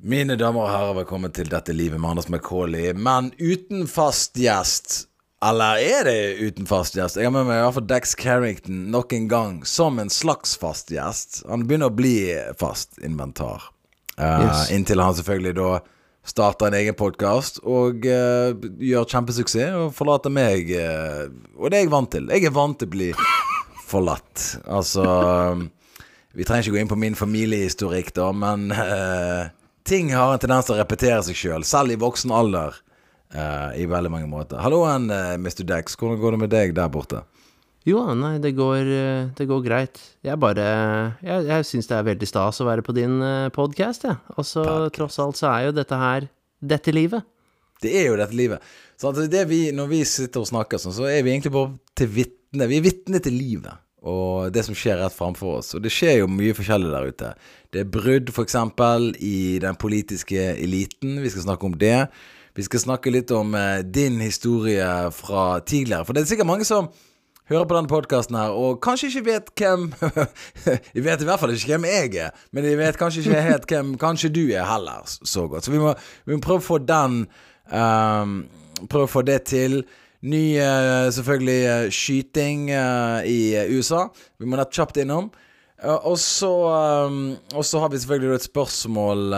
Mine damer og herrer, velkommen til Dette livet med Anders McCauley, men uten fast gjest. Eller er det uten fast gjest? Jeg har med meg i hvert fall Dex Carrington nok en gang som en slags fast gjest. Han begynner å bli fast inventar. Uh, Yes. Inntil han selvfølgelig da starter en egen podkast og uh, gjør kjempesuksess og forlater meg. Uh, og det er jeg vant til. Jeg er vant til å bli forlatt. Altså Vi trenger ikke gå inn på min familiehistorikk, da, men eh, ting har en tendens til å repetere seg sjøl, selv, selv i voksen alder. Uh, I veldig mange måter. Halloen, uh, Mr. Dex. Hvordan går det med deg der borte? Jo, nei, det går, eh, det går greit. Jeg bare Jeg, jeg syns det er veldig stas å være på din podkast, jeg. Og så tross alt så er jo dette her dette livet. Det er jo dette livet. Så at det vi, når vi sitter og snakker sånn, så er vi egentlig bare til vitne. Vi er vitne til livet og det som skjer rett framfor oss. Og det skjer jo mye forskjellig der ute. Det er brudd, f.eks., i den politiske eliten. Vi skal snakke om det. Vi skal snakke litt om eh, din historie fra tidligere. For det er sikkert mange som hører på denne podkasten her, og kanskje ikke vet hvem De vet i hvert fall ikke hvem jeg er, men de vet kanskje ikke helt hvem kanskje du er heller så godt. Så vi må, vi må prøve å få den um, Prøve å få det til. Ny eh, selvfølgelig eh, skyting eh, i USA. Vi må nett kjapt innom. Og så har vi selvfølgelig et spørsmål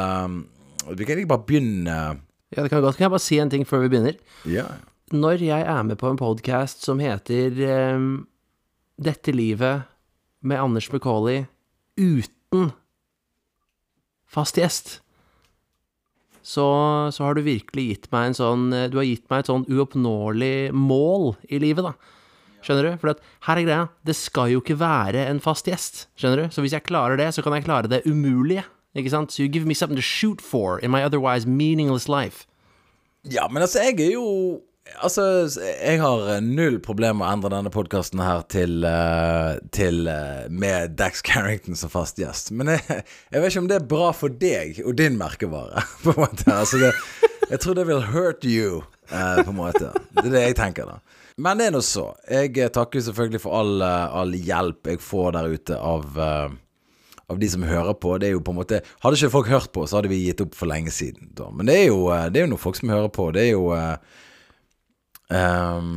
Vi kan ikke bare begynne Ja, det kan godt. Kan jeg bare si en ting før vi begynner? Ja. Når jeg er med på en podkast som heter um, Dette livet med Anders McCauley uten fast gjest, så, så har du virkelig gitt meg en sånn eh, Du har gitt meg et sånn uoppnåelig mål i livet, da. Skjønner du? For her er greia, det skal jo ikke være en fast gjest. Skjønner du? Så hvis jeg klarer det, så kan jeg klare det umulige. Ikke sant? So you give me something to shoot for in my otherwise meaningless life. Ja, men altså, jeg er jo Altså, jeg har null problem med å endre denne podkasten her til, eh, til eh, med Dax Carrington som fast gjest. Men jeg, jeg vet ikke om det er bra for deg og din merkevare, på en måte. Altså, det, jeg tror det vil hurt you, eh, på en måte. Det er det jeg tenker, da. Men det er nå så. Jeg eh, takker selvfølgelig for all, eh, all hjelp jeg får der ute av eh, av de som hører på. Det er jo på en måte Hadde ikke folk hørt på, så hadde vi gitt opp for lenge siden. Da. Men det er jo, eh, det er jo noen folk som hører på. Det er jo ehm,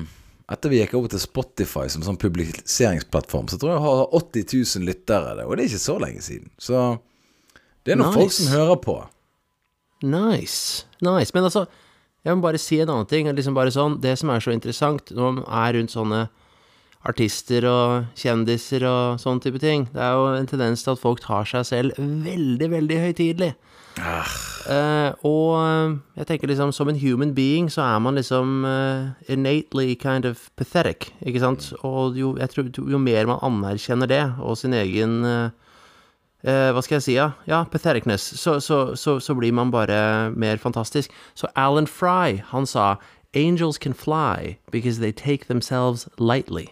Etter vi gikk over til Spotify som sånn publiseringsplattform, så tror jeg jeg har 80 000 lyttere. det, Og det er ikke så lenge siden. Så det er noen Nice. folk som hører på. Nice. Nice. Men altså, jeg må bare si en annen ting. Liksom bare sånn, det som er så interessant når man er rundt sånne artister og kjendiser og sånne type ting, det er jo en tendens til at folk tar seg selv veldig, veldig høytidelig. Eh, og eh, jeg tenker liksom, som en human being så er man liksom uh, innately kind of pathetic, ikke sant? Og jo, tror, jo mer man anerkjenner det, og sin egen uh, hva skal jeg si, ja? Ja, patheticness. Så, så, så, så blir man bare mer fantastisk. Så Alan Fry, han sa Angels can fly because they take themselves lightly.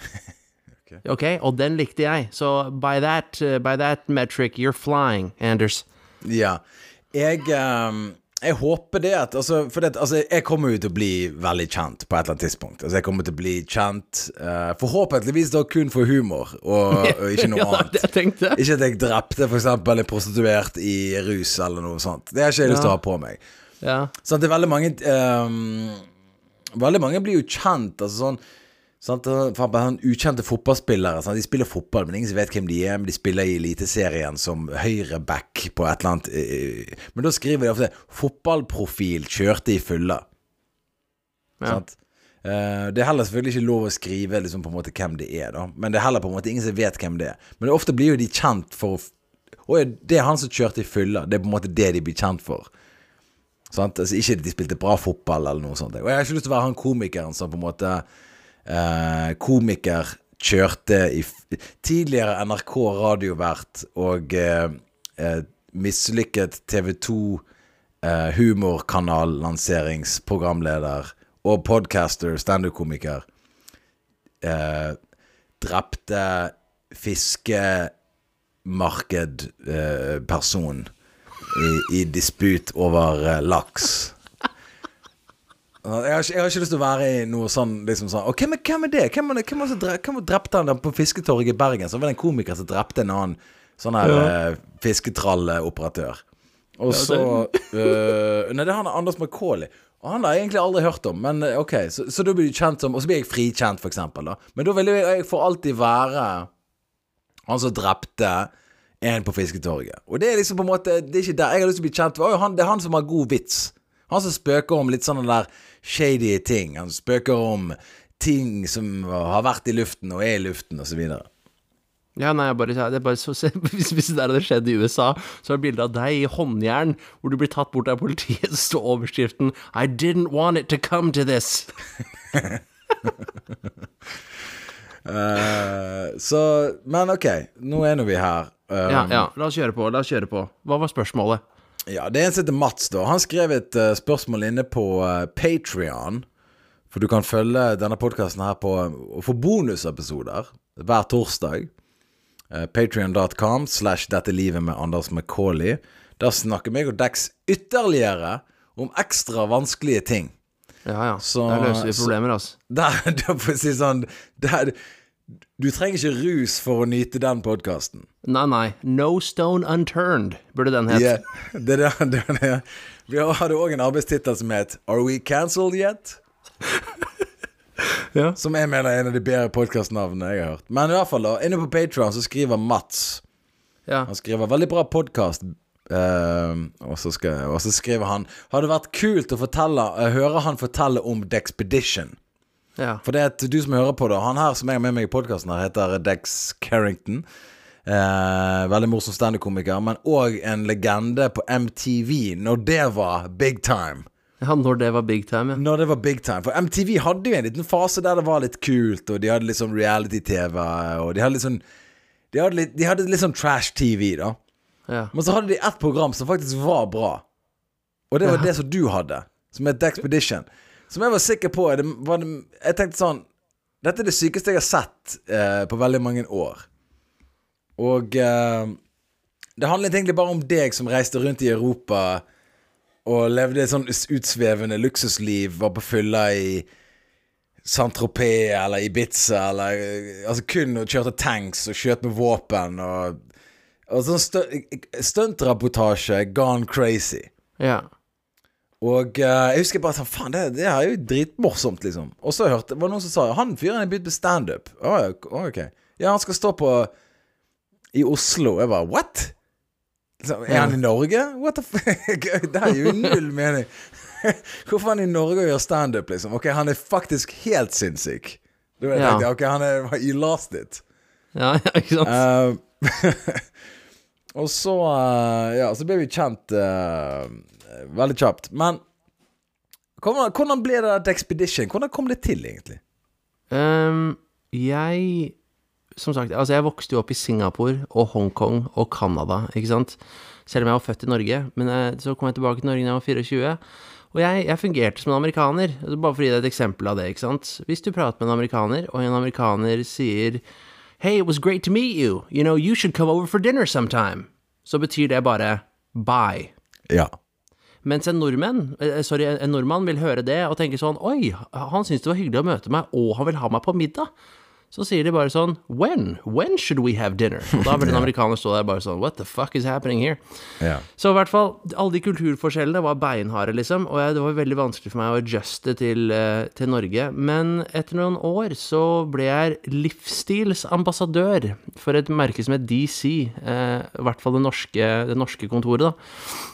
ok, og den likte jeg. Så by that, by that metric, you're flying, Anders. Ja. Jeg, ehm, jeg håper det at altså, For det, altså, jeg kommer jo til å bli veldig kjent på et eller annet tidspunkt. Altså, jeg kommer til å bli kjent uh, forhåpentligvis da kun for humor, og, og ikke noe ja, annet. jeg tenkte. Ikke at jeg drepte eksempel en prostituert i rus eller noe sånt. Det har ikke jeg lyst til å ha på meg. Ja. Sånn det er veldig mange um, Veldig mange blir jo kjent, altså sånn Sant? Sånn ukjente fotballspillere. Sant? De spiller fotball, men ingen vet hvem de er. Men de spiller i Eliteserien som høyreback på et eller annet eh, Men da skriver de ofte 'fotballprofil kjørte i fylla'. Ja. Eh, det er heller selvfølgelig ikke lov å skrive liksom, på en måte hvem det er, da. Men det er heller på en måte ingen som vet hvem det er. Men ofte blir jo de kjent for å ja, det er han som kjørte i fylla. Det er på en måte det de blir kjent for. Altså, ikke at de spilte bra fotball eller noe sånt. Og jeg har ikke lyst til å være han komikeren som på en måte eh, Komiker kjørte i Tidligere NRK radiovert og eh, eh, mislykket TV 2 eh, humorkanal-lanseringsprogramleder og podcaster, standup-komiker. Eh, drepte fiskemarkedperson i, i disput over eh, laks. Jeg har, ikke, jeg har ikke lyst til å være i noe sånn liksom sånn hvem, er- hvem er det? Hvem, er det? hvem, er det hvem drepte han der på Fisketorget i Bergen? Så var det en komiker som drepte en annen sånn her Ja. uh, fisketralloperatør. Og så uh, Nei, det er han Anders McCauley. Og han har jeg egentlig aldri hørt om, men øh, OK. Så, så da blir du kjent som Og så blir jeg frikjent, for eksempel. Da. Men da vil jeg, jeg for alltid være han som drepte en på Fisketorget. Og det er liksom på en måte Det er ikke der jeg har lyst til å bli kjent. Han, det er han som har god vits. Han som spøker om litt sånn den der shady ting. Han spøker om ting som har vært i luften og er i luften, videre. Ja, nei, jeg bare, det er bare så, hvis, hvis det der hadde skjedd i USA, så er det bilde av deg i håndjern, hvor du blir tatt bort av politiet, så står overskriften I didn't want it to come to this. uh, så Men OK, nå er nå vi her. Um, Ja, ja, la oss kjøre på, la oss kjøre på. Hva var spørsmålet? Ja, det er en som heter Mats, da. Han skrev et uh, spørsmål inne på uh, Patrion. For du kan følge denne podkasten her på og få bonusepisoder hver torsdag. Uh, Patrion.com slash Dette livet med Anders McCauley. Der snakker meg og Dex ytterligere om ekstra vanskelige ting. Ja, ja. Så- Der løser vi problemer, altså. Der, der for å si sånn der, Du trenger ikke rus for å nyte den podkasten. Nei, nei. No stone unturned, burde den hett. Yeah, det, er det, det, det. Vi hadde òg en arbeidstittel som het Are we cancelled yet? Ja. Som jeg mener er en av de bedre podkastnavnene jeg har hørt. Men i hvert fall da, inne på Patron så skriver Mats Ja. Han skriver 'veldig bra podkast'. og, så skal- og så skriver han Har det vært kult å fortelle, uh, høre han fortelle om Dexpedition'. Ja. For det at du som hører på det Han her som jeg har med meg i podkasten, heter Dex Carrington. Eh, veldig morsom standup-komiker, men òg en legende på MTV når det var big time. ja, når det var big time, ja. Når det var big time For MTV hadde jo en liten fase der det var litt kult, og de hadde litt sånn reality-TV, og de hadde litt sånn De hadde litt, de hadde litt sånn trash-TV, da. ja. Men så hadde de ett program som faktisk var bra. Og det var det som du hadde, som het Dexpedition. Som jeg var sikker på det var det, Jeg tenkte sånn Dette er det sykeste jeg har sett eh, på veldig mange år. Og eh, det handlet egentlig bare om deg som reiste rundt i Europa og levde et sånn utsvevende luksusliv, var på fylla i Saint-Tropez eller Ibiza eller eh, Altså kun og kjørte tanks og skjøt med våpen og og sånn stu- stuntrapportasje gone crazy. ja. Og uh, jeg husker bare sånn Faen, det, det er jo dritmorsomt, liksom. Og så hørte, var det noen som sa Han fyren er begynt med standup. Oh, okay. Ja, han skal stå på I Oslo. Jeg bare What? Så, er han i Norge? What the fuck? Det er jo null mening. Hvorfor er han i Norge og gjør standup, liksom? Ok, han er faktisk helt sinnssyk. Da Ja. tenkte jeg ok, han er You lost it. Ja, ja, ikke sant? Uh, og så uh, Ja, så ble vi kjent eh, veldig kjapt. Men hvordan, hvordan ble det der Expedition? Hvordan kom det til, egentlig? Um, jeg Som sagt, altså jeg vokste jo opp i Singapore og Hongkong og Canada, ikke sant? Selv om jeg var født i Norge. Men eh, så kom jeg tilbake til Norge da jeg var 24. Og jeg, jeg fungerte som en amerikaner. Altså, Bare for å gi deg et eksempel av det, ikke sant. Hvis du prater med en amerikaner, og en amerikaner sier Hey, it was great to meet you. You know, you should come over for dinner sometime. Så betyr det bare bye. Ja. Mens en nordmenn, eh, sorry, en nordmann vil høre det og tenke sånn Oi, han syns det var hyggelig å møte meg, og han vil ha meg på middag. Så sier de bare sånn When? When should we have dinner? Og da vil en amerikaner stå der bare sånn What the fuck is happening here? ja. Så i hvert fall, alle de kulturforskjellene var beinharde, liksom, og jeg, det var veldig vanskelig for meg å adjuste til, eh, til Norge. Men etter noen år så ble jeg livsstilsambassadør for et merke som het DC, eh, i hvert fall det norske, det norske kontoret, da.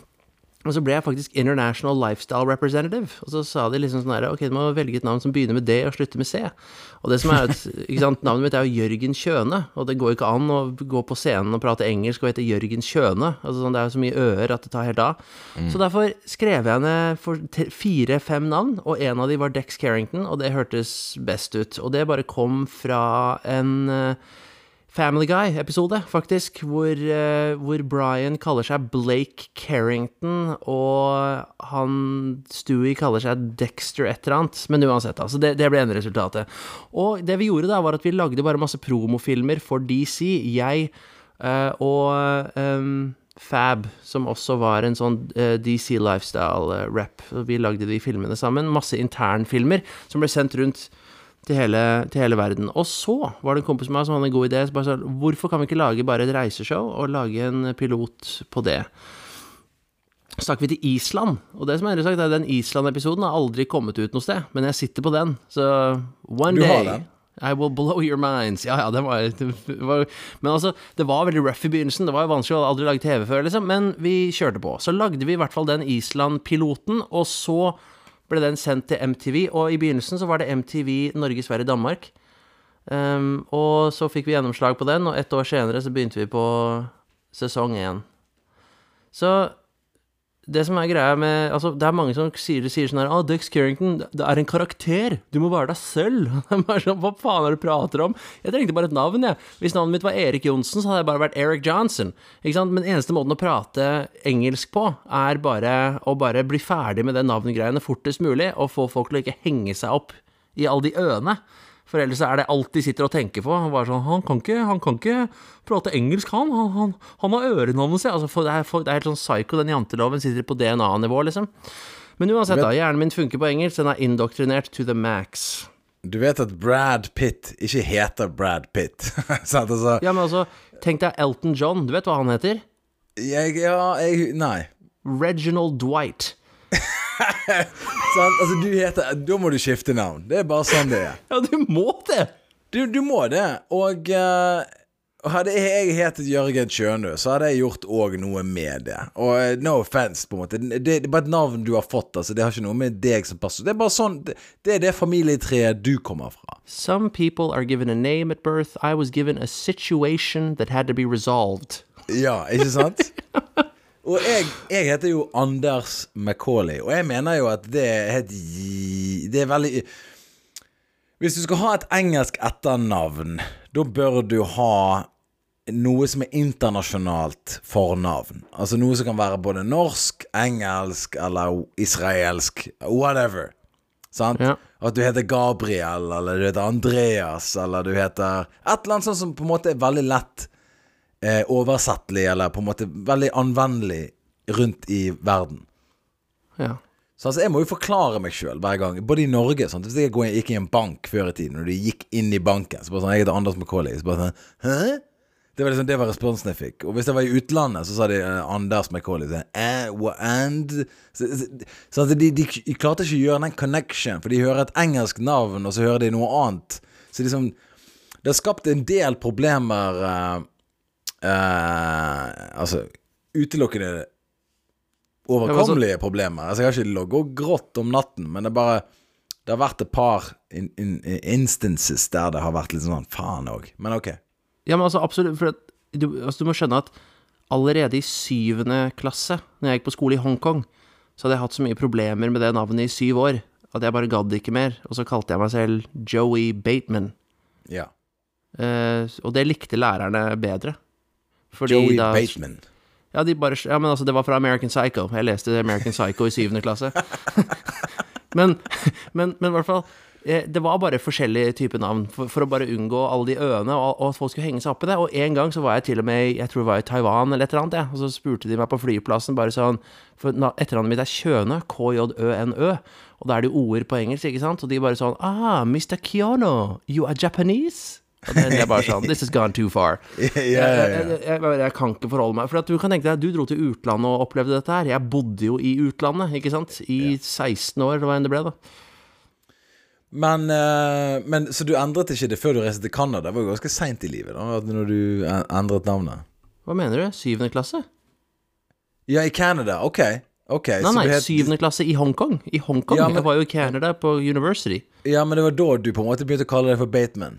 Og så ble jeg faktisk International Lifestyle Representative. Og så sa de liksom sånn her Ok, du må velge et navn som begynner med D og slutter med C. Og det som er at, ikke sant, Navnet mitt er jo Jørgen Kjøne, og det går ikke an å gå på scenen og prate engelsk og hete Jørgen Kjøne. Altså sånn, Det er jo så mye øer at det tar helt av. Så derfor skrev jeg ned fire-fem navn, og en av de var Dex Carrington, og det hørtes best ut. Og det bare kom fra en eh, Family Guy-episode, faktisk, hvor, eh, hvor Brian kaller seg Blake Carrington, og han Stewie kaller seg Dexter et eller annet. Men uansett, altså, det, det ble enderesultatet. Og det vi gjorde da, var at vi lagde bare masse promofilmer for DC. Jeg uh, og um, Fab, som også var en sånn uh, DC Lifestyle-rap. Vi lagde de filmene sammen. Masse internfilmer som ble sendt rundt til hele, til hele verden. Og så var det en kompis med meg som hadde en god idé. Så bare sa Hvorfor kan vi ikke lage bare et reiseshow, og lage en pilot på det? Så stakk vi til Island. Og det som er sagt, er den Island-episoden har aldri kommet ut noe sted, men jeg sitter på den. Så one day? I will blow your minds. Ja, ja, det var, det var Men altså, det var veldig rough i begynnelsen. Det var jo vanskelig å aldri lage TV før, liksom. Men vi kjørte på. Så lagde vi i hvert fall den Island-piloten, og så ble den sendt til MTV. Og i begynnelsen så var det MTV Norge, Sverige, Danmark. Um, og så fikk vi gjennomslag på den, og ett år senere så begynte vi på sesong én. Så det som er greia med Altså, det er mange som sier, sier sånn her Å, Dux Carrington, det er en karakter. Du må være deg selv. Sånn, Hva faen er det du prater om? Jeg trengte bare et navn, jeg. Hvis navnet mitt var Erik Johnsen, så hadde jeg bare vært Eric Johnson. Ikke sant? Men eneste måten å prate engelsk på, er bare å bare bli ferdig med det navngreiene fortest mulig, og få folk til å ikke henge seg opp i alle de øene. For ellers er det alt de sitter og tenker på. Han, sånn, han, kan, ikke, han kan ikke prate engelsk, han. Han, han, har ørenavnet sitt. Altså, det, er, det er helt sånn psycho. Den janteloven sitter på DNA-nivå, liksom. Men uansett, da. Hjernen min funker på engelsk. Den er indoktrinert to the max. Du vet at Brad Pitt ikke heter Brad Pitt. Sant, altså Ja, men altså, tenk deg Elton John. Du vet hva han heter? jeg, Ja, jeg Nei. Reginald Dwight. Sant? Altså, du heter Da må du skifte navn. Det er bare sånn det er. Ja, du må det! Du, du må det. Og uh, hadde jeg hetet Jørgen Kjønø, så hadde jeg gjort òg noe med det. Og eh, no offense, på en måte. Det, det er bare et navn du har fått, altså. Det har ikke noe med deg som person Det er bare sånn Det, det er det familietreet du kommer fra. Some people are given a name at birth. I was given a situation that had to be resolved. Ja, ikke sant? Og jeg, jeg heter jo Anders Macauley, og jeg mener jo at det er helt Det er veldig Hvis du skal ha et engelsk etternavn, da bør du ha noe som er internasjonalt fornavn. Altså noe som kan være både norsk, engelsk eller israelsk. Whatever. Sant? Ja. At du heter Gabriel, eller du heter Andreas, eller du heter Et eller annet sånt som på en måte er veldig lett eh, oversettelig, eller på en måte veldig anvendelig rundt i verden. Ja. Så altså, jeg må jo forklare meg sjøl hver gang, både i Norge sant? Hvis jeg gikk i en bank før i tiden, og de gikk inn i banken, så bare sånn Jeg heter Anders McCauley. Så bare sånn Hæ? Det var liksom det var responsen jeg fikk. Og hvis jeg var i utlandet, så sa de uh, Anders McCauley. Så, eh, and Så, så, så at de, de, de klarte ikke å gjøre den connection, for de hører et engelsk navn, og så hører de noe annet. Så liksom Det har skapt en del problemer eh, eh, Altså utelukkende overkommelige problemer. Altså, jeg har ikke ligget og grått om natten, men det er bare Det har vært et par in, in, instances der det har vært litt sånn faen òg. Men ok. Ja, men altså, absolutt. For du, altså, du må skjønne at allerede i syvende klasse, når jeg gikk på skole i Hongkong, så hadde jeg hatt så mye problemer med det navnet i syv år at jeg bare gadd ikke mer. Og så kalte jeg meg selv Joey Bateman. Ja. Eh, og det likte lærerne bedre. Fordi Joey da, Bateman. Ja, de bare, ja, men altså, det var fra American Psycho. Jeg leste American Psycho i syvende klasse. men, men, men i hvert fall eh, Det var bare forskjellige typer navn for, for å bare unngå alle de øene, og, og at folk skulle henge seg opp i det. Og en gang så var jeg til og med Jeg tror det var i Taiwan eller et eller annet, jeg. Og så spurte de meg på flyplassen bare sånn For na- etternavnet mitt er Kjønø. KJØNØ. Og da er det jo ord på engelsk, ikke sant? Og de bare sånn Ah, Mr. Kiono, you are Japanese? Og det, er bare sånn This has gone too far. yeah, yeah, Jeg, jeg, jeg, jeg kan ikke forholde meg. For du kan tenke deg, du dro til utlandet og opplevde dette her. Jeg bodde jo i utlandet, ikke sant? I 16 år, eller hva enn det ble, da. Men, eh, men Så du endret ikke det før du reiste til Canada? Det var jo ganske seint i livet, da, når du endret navnet? Hva mener du? Syvende klasse? Ja, i Canada. Ok. Okay, Nei, nei, het- syvende klasse i Hongkong. I Hongkong. Ja, men- Jeg var jo i Canada på university. Ja, men det var da du på en måte begynte å kalle deg for Bateman.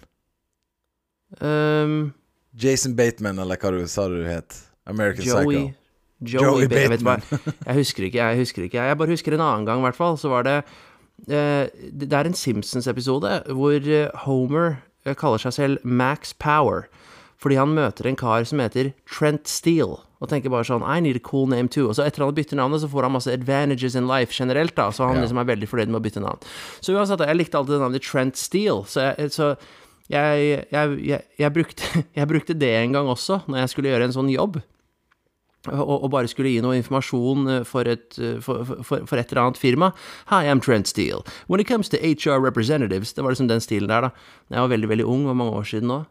Um, Jason Bateman, eller hva du sa du het. American Joey Psycho. Joey, Joey Bateman. jeg vet jeg husker ikke, jeg husker ikke. Jeg bare husker en annen gang, i hvert fall. Så var det uh, Det er en Simpsons-episode hvor eh, Homer eh, kaller seg selv Max Power. Fordi han møter en kar som heter Trent Steele, og tenker bare sånn I need a cool name too. Og så etter han bytter navnet, så får han masse advantages in life generelt, da. Så han Ja. liksom er veldig fornøyd med å bytte navn. Så uansett, jeg likte alltid navnet Trent Steele, så jeg, så jeg, jeg, jeg, brukte, jeg brukte det en gang også, når jeg skulle gjøre en sånn jobb og, og bare skulle gi noe informasjon eh, for et, eh, for, for, for et eller annet firma. Hi, I'm Trent Steele. When it comes to HR representatives Det var liksom den stilen der, da. Jeg var veldig, veldig ung, og mange år siden nå.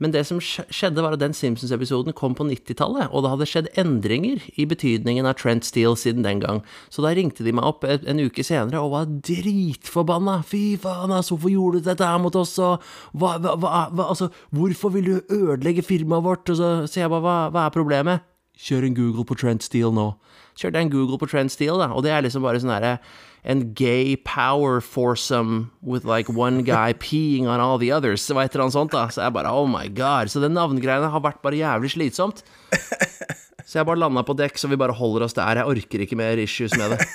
Men det som skjedde, var at den Simpsons-episoden kom på 90-tallet, og det hadde skjedd endringer i betydningen av Trent Steele siden den gang. Så da ringte de meg opp en uke senere og var dritforbanna. Fy faen, altså, hvorfor gjorde du dette her mot oss, og hva, hva, hva, Altså, hvorfor vil du ødelegge firmaet vårt? Og så sier jeg bare, hva er problemet? Kjør en Google på Trent Steele nå. Kjørte jeg en Google på Trent Steele, da, og det er liksom bare sånn herre en gay power foursome with like one guy peeing on all the others. Så et eller annet sånt, da. Så jeg bare oh my god. Så det navngreiene har vært bare jævlig slitsomt. Så jeg bare landa på dekk, så vi bare holder oss der. Jeg orker ikke mer issues med det.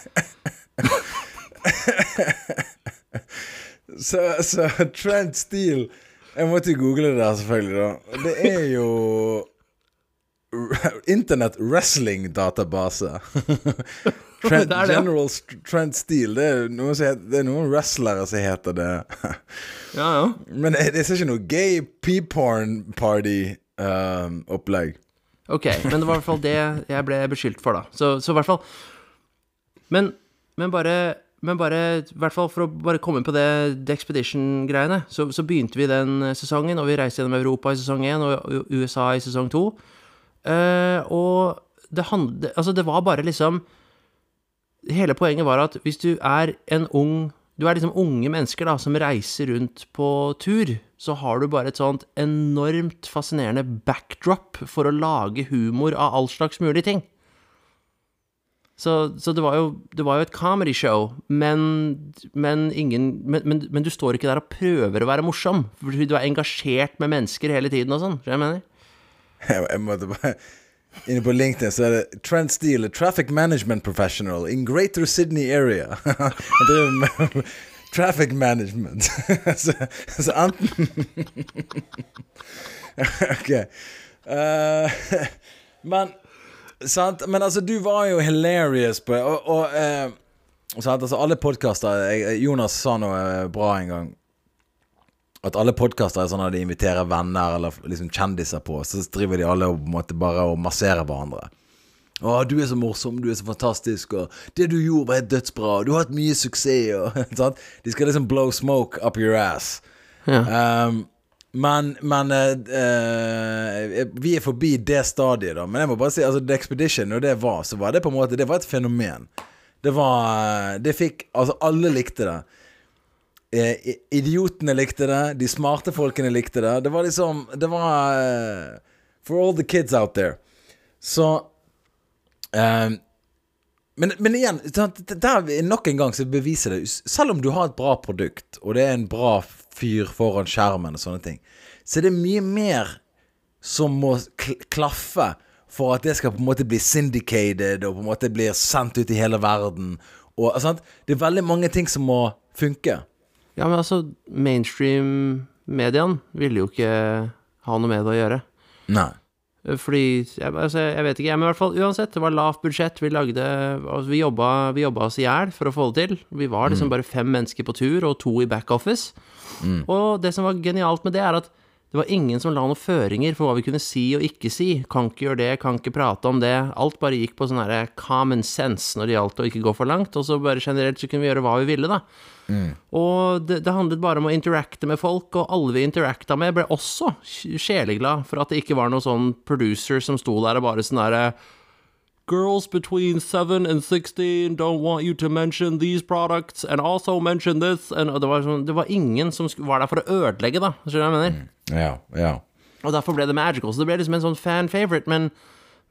Så, så Trent Steele Jeg måtte jo google det der, selvfølgelig. da Det er jo Internett wrestling database. Trent, Det det. General Trent Steele. Det er, noen heter, det er noen wrestlere som heter det. Ja, ja. Men det er ikke noe gay p-porn party-opplegg. Ok, men det var i hvert fall det jeg ble beskyldt for, da. Så, så i hvert fall Men, men bare men bare, i hvert fall for å bare komme på det Expedition-greiene, så, så begynte vi den sesongen, og vi reiste gjennom Europa i sesong 1 og USA i sesong 2. Uh, og det handlet Altså, det var bare liksom Hele poenget var at hvis du er en ung Du er liksom unge mennesker da, som reiser rundt på tur, så har du bare et sånt enormt fascinerende backdrop for å lage humor av all slags mulige ting. Så, så det, var jo, det var jo et comedy-show, men, men, ingen, men, men, men du står ikke der og prøver å være morsom, fordi du er engasjert med mennesker hele tiden og sånn. Skjønner du hva jeg mener? Jeg, jeg måtte bare Inne på LinkedIn så er det Trent Steele, traffic management professional in Greater Sydney area. Han driver traffic management. så, så enten Ok. Uh, men Sant? Men altså, du var jo hilarious på Og, og uh, sant? Altså, alle podkaster Jonas sa noe eh, bra en gang. At alle podkaster er sånn at de inviterer venner eller liksom kjendiser på, så driver de alle og på en måte bare og masserer hverandre. 'Å, du er så morsom, du er så fantastisk, og det du gjorde, var helt dødsbra, og du har hatt mye suksess', og sant? De skal liksom blow smoke up your ass. Ja. Um, men, men uh, Vi er forbi det stadiet, da. Men jeg må bare si altså, The Expedition, når det var, så var det på en måte Det var et fenomen. Det var Det fikk Altså, alle likte det. Eh, idiotene likte det. De smarte folkene likte det. Det var liksom Det var uh, For all the kids out there. Så eh, men, men igjen, der er nok en gang så beviser det Selv om du har et bra produkt, og det er en bra fyr foran skjermen og sånne ting, så er det mye mer som må klaffe for at det skal på en måte bli syndicated og på en måte blir sendt ut i hele verden. Og, sant? Det er veldig mange ting som må funke. Ja, men altså, mainstream-mediene ville jo ikke ha noe med det å gjøre. Nei. Fordi jeg, altså, jeg vet ikke, jeg, men i hvert fall uansett, det var lavt budsjett. Vi lagde altså, Vi jobba, vi jobba oss i hjel for å få det til. Vi var liksom bare fem mennesker på tur, og to i backoffice. Og det som var genialt med det, er at det var ingen som la noen føringer for hva vi kunne si og ikke si. Kan ikke gjøre det, kan ikke prate om det. Alt bare gikk på sånn herre common sense når det gjaldt å ikke gå for langt. Og så bare generelt så kunne vi gjøre hva vi ville, da. Og det, det handlet bare om å interacte med folk, og alle vi interacta med, ble også sj- sjeleglad for at det ikke var noen sånn producer som sto der og bare sånn derre Girls between 7 and 16 don't want you to mention these products and also mention this and, det, var sånn, det var ingen som var der for å ødelegge, da. Skjønner du hva jeg mener? Ja, ja. Og derfor ble det magical. Så det ble liksom en sånn fan favorite, men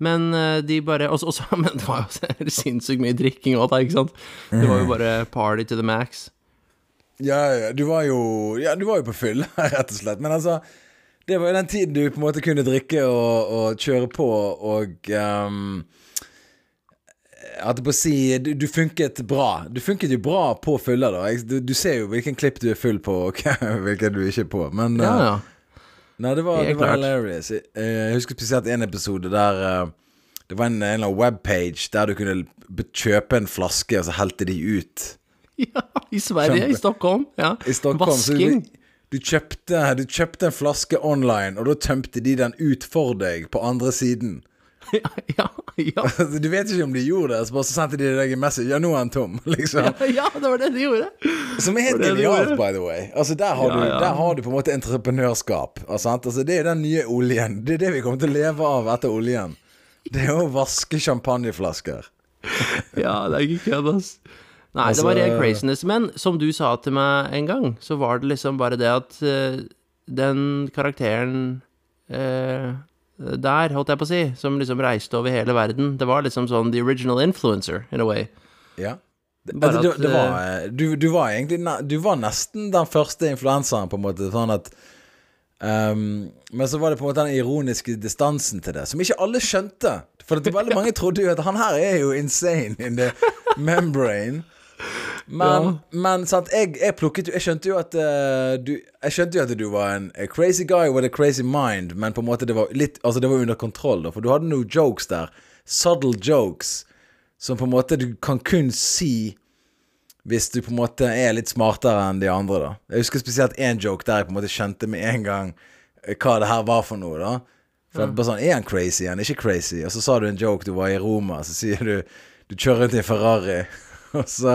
men eh, de bare også, også, Men det var jo sinnssykt mye drikking òg, da, ikke sant? Det var jo bare party to the max. Ja, ja, du var jo Ja, du var jo på fylla, rett og slett. Men altså Det var jo den tiden du på en måte kunne drikke og, og kjøre på og um, Jeg holdt på å si du, du funket bra. Du funket jo bra på fylla, da. Du, du ser jo hvilken klipp du er full på, og hvilken du ikke er på. Men Ja, uh, ja. Nei, det var, det var hilarious. Jeg, jeg husker spesielt en episode der eh, det var en, en eller annen webpage der du kunne kjøpe en flaske, og så helte de ut. Ja, i Sverige, Kjempe. i Stockholm. Ja. I Stockholm. Vasking. du, du, kjøpte, du kjøpte en flaske online, og da tømte de den ut for deg på andre siden. ja, ja. Du vet ikke om de gjorde det, så bare så sendte de deg en message. Ja, nå er han tom, liksom. ja, det var det de gjorde. Som er helt genialt, by the way. Altså, der har, Ja, du, ja. der har du på en måte entreprenørskap. Altså, sant? altså, det er den nye oljen. Det er det vi kommer til å leve av etter oljen. Det er å vaske champagneflasker. Ja, det er ikke kødd, ass. Nei, Altså- det var ren craziness. Men som du sa til meg en gang, så var det liksom bare det at uh, den karakteren uh, der, holdt jeg på å si, som liksom reiste over hele verden, det var liksom sånn the original influencer, in a way. Ja. Altså, det, at, det var, eh, du, du var egentlig Du var nesten den første influenseren, på en måte. Sånn at um, Men så var det på en måte den ironiske distansen til det, som ikke alle skjønte. For veldig mange trodde jo at han her er jo insane in the membrane. Men, men sant, jeg, jeg plukket jo Jeg skjønte jo at uh, du Jeg skjønte jo at du var en a crazy guy with a crazy mind, men på en måte det var litt Altså, det var under kontroll, da. For du hadde noen jokes der. Subtle jokes. Som på en måte du kan kun si hvis du på en måte er litt smartere enn de andre, da. Jeg husker spesielt én joke der jeg på en måte skjønte med en gang eh, hva det her var for noe, da. For er bare sånn Er han crazy? Er han ikke crazy? Og så sa du en joke, du var i Roma, så sier du Du kjører rundt i en Ferrari, og så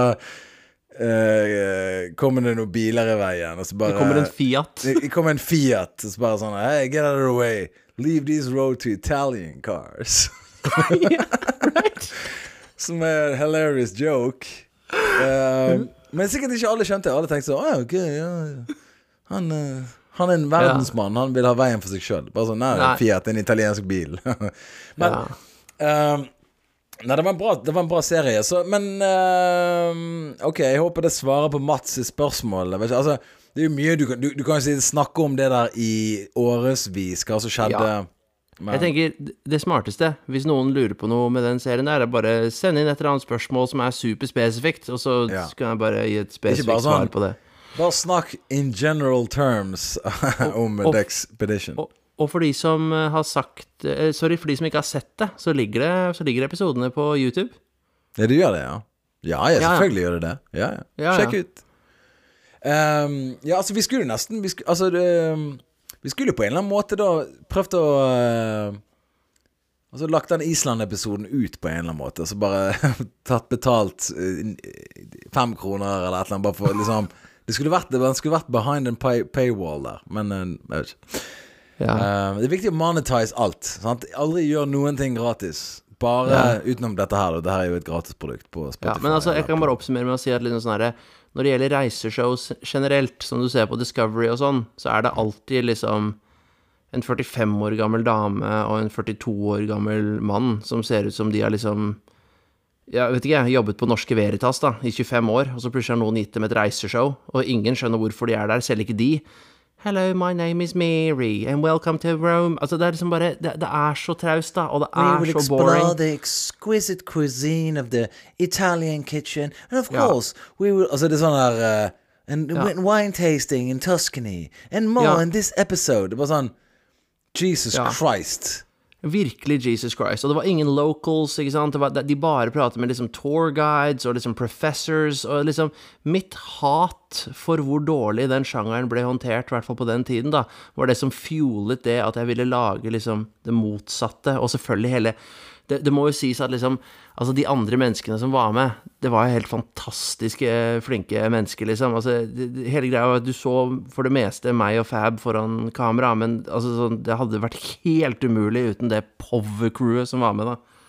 eh, kommer det noen biler i veien, og så bare Det kommer en Fiat. det kommer en Fiat, og så bare sånn Hey, get out of the way. Leave these road to Italian cars. right? Som er en hilarious joke. Uh, men sikkert ikke alle skjønte det. Alle tenkte sånn Å ja, ja. Han, uh, han er en verdensmann. Han vil ha veien for seg sjøl. Bare sånn Nei, Nei. Fiat, en italiensk bil. men Ja. eh, Nei, det var en bra, det var en bra serie. Så, men uh, OK, jeg håper det svarer på Mats' spørsmål. Altså, det er jo mye du kan Du, du kan jo snakke om det der i årevis, hva som skjedde. Ja. Men, Jeg tenker det smarteste, hvis noen lurer på noe med den serien der, er bare send inn et eller annet spørsmål som er superspesifikt, og så Ja. kan jeg bare gi et spesifikt sånn- svar på det. Bare snakk in general terms om og- Expedition. Og, og for de som eh, har sagt eh, Sorry, for de som ikke har sett det, så ligger, det, så ligger episodene på YouTube. Ja, du gjør det, ja? Ja, ja, ja. selvfølgelig gjør det det. Ja, ja. Ja, Sjekk ja. ut. Um, ja, altså, vi skulle nesten vi skulle, Altså, det, vi skulle på en eller annen måte da prøvd å uh, Altså lagt den Island-episoden ut på en eller annen måte. Så bare tatt betalt fem kroner eller et eller annet, bare for liksom Det skulle vært, det skulle vært behind a pay, paywall der, men jeg vet ikke. Ja. Uh, det er viktig å monetize alt. Sant? Aldri gjør noen ting gratis. Bare utenom dette her. da. Dette her er jo et gratisprodukt på Spotify. Ja, men altså, jeg kan bare oppsummere med å si at liksom sånn herre Når det gjelder reiseshows generelt, som du ser på Discovery og sånn, så er det alltid liksom en 45 år gammel dame og en 42 år gammel mann som ser ut som de har liksom jeg vet ikke, jobbet på Norske Veritas da, i 25 år, og så plutselig har noen gitt dem et reiseshow, og ingen skjønner hvorfor de er der, selv ikke de. Hello, my name is Mary, and welcome to Rome. Altså, det er liksom bare Det, det er så traust, da, og det We er will så explore boring. the exquisite cuisine of the Italian kitchen. And of Ja. course, we will Altså, det er sånn der uh, And Ja. wine tasting in Tuscany. And more Ja. in this episode. Det var sånn Jesus. Christ. Virkelig Jesus Christ. Og det var ingen locals, ikke sant. Var, de bare pratet med liksom tour guides og liksom professors, og liksom Mitt hat for hvor dårlig den sjangeren ble håndtert, i hvert fall på den tiden, da, var det som fuelet det at jeg ville lage liksom det motsatte, og selvfølgelig hele det, det må jo sies at liksom Altså, de andre menneskene som var med, det var jo helt fantastiske, flinke mennesker, liksom. Altså, det, det, hele greia var at du så for det meste meg og Fab foran kamera, men altså, sånn, det hadde vært helt umulig uten det power-crewet som var med, da.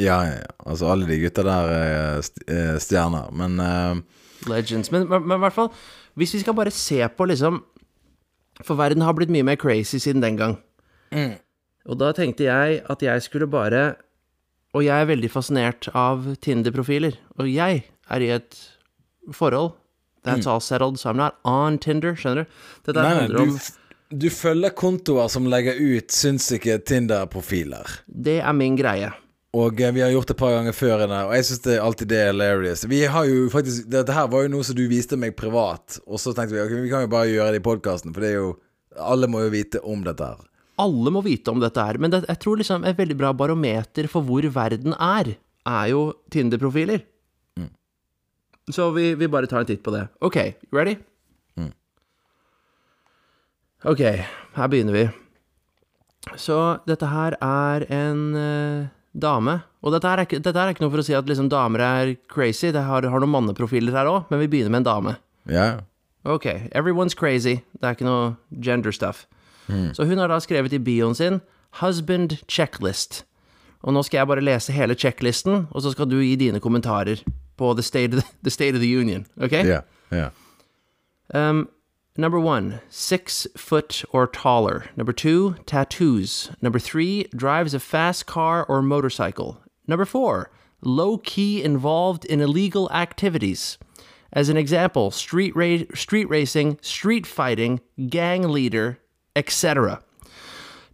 Ja, ja, ja. Altså, alle de gutta der er er stjerner. Men uh, Legends. Men, men, men i hvert fall, hvis vi skal bare se på liksom For verden har blitt mye mer crazy siden den gang. Og da tenkte jeg at jeg skulle bare Og jeg er veldig fascinert av Tinder-profiler. Og jeg er i et forhold. That's all settled, so I'm not on Tinder, skjønner du? Dette Nei, handler om du, du følger kontoer som legger ut sinnssyke Tinder-profiler. Det er min greie. Og eh, vi har gjort det et par ganger før, og jeg syns alltid det er hilarious. Vi har jo faktisk Dette her var jo noe som du viste meg privat, og så tenkte vi ok, vi kan jo bare gjøre det i podkasten, for det er jo Alle må jo vite om dette her. Alle må vite om dette her, men det, jeg tror liksom et veldig bra barometer for hvor verden er, er jo Tinder-profiler. Så vi, vi bare tar en titt på det. Ok, ready? Ok, her begynner vi. Så dette her er en uh, dame. Og dette her, er dette her er ikke noe for å si at liksom damer er crazy. Det har, har noen manneprofiler her òg, men vi begynner med en dame. Ja. Ok, everyone's crazy. Det er ikke noe gender stuff. Så hun har da skrevet i bioen sin 'husband checklist'. Og nå skal jeg bare lese hele checklisten, og så skal du gi dine kommentarer på the state of the, the, state of the union. Ok? Yeah, ja. Um, number one, six foot or taller. Number two, tattoos. Number three, drives a fast car or motorcycle. Number four, low key involved in illegal activities. As an example, street ra- street racing, street fighting, gang leader, etc.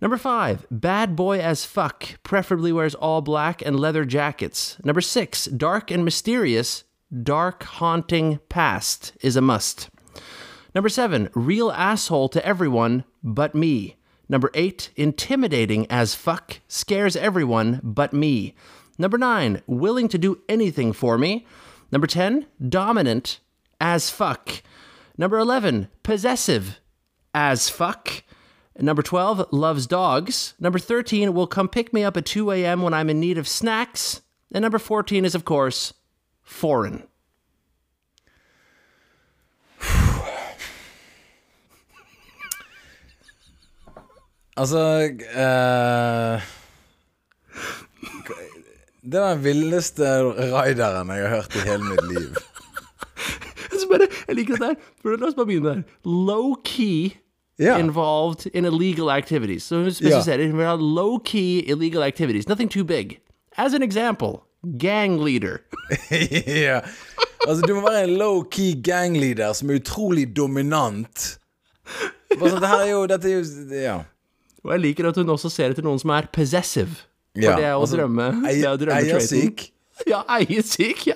Number five, bad boy as fuck, preferably wears all black and leather jackets. Number six, dark and mysterious, dark haunting past is a must. Number seven, real asshole to everyone but me. Number eight, intimidating as fuck, scares everyone but me. Number nine, willing to do anything for me. Number 10, dominant as fuck. Number 11, possessive as fuck. Number 12, loves dogs. Number 13, will come pick me up at 2 a.m. when I'm in need of snacks. And number 14 is, of course, foreign. Altså eh, Det var den villeste raideren jeg har hørt i hele mitt liv. Jeg liker dette her. La oss bare begynne der. Low-key Ja. involved in illegal activities. Så hun Ja. spesifiserer hun vil low-key illegal activities. Nothing too big. As an example, gang leader. yeah. Altså, du må være en low-key gangleader som er utrolig dominant. Bare sånn, det her er jo Dette er jo Ja. Og jeg liker at hun også ser etter noen som er possessive. For Ja, det er jo altså, drømme. er. Eiersyk. Ja, eiersyk, ja.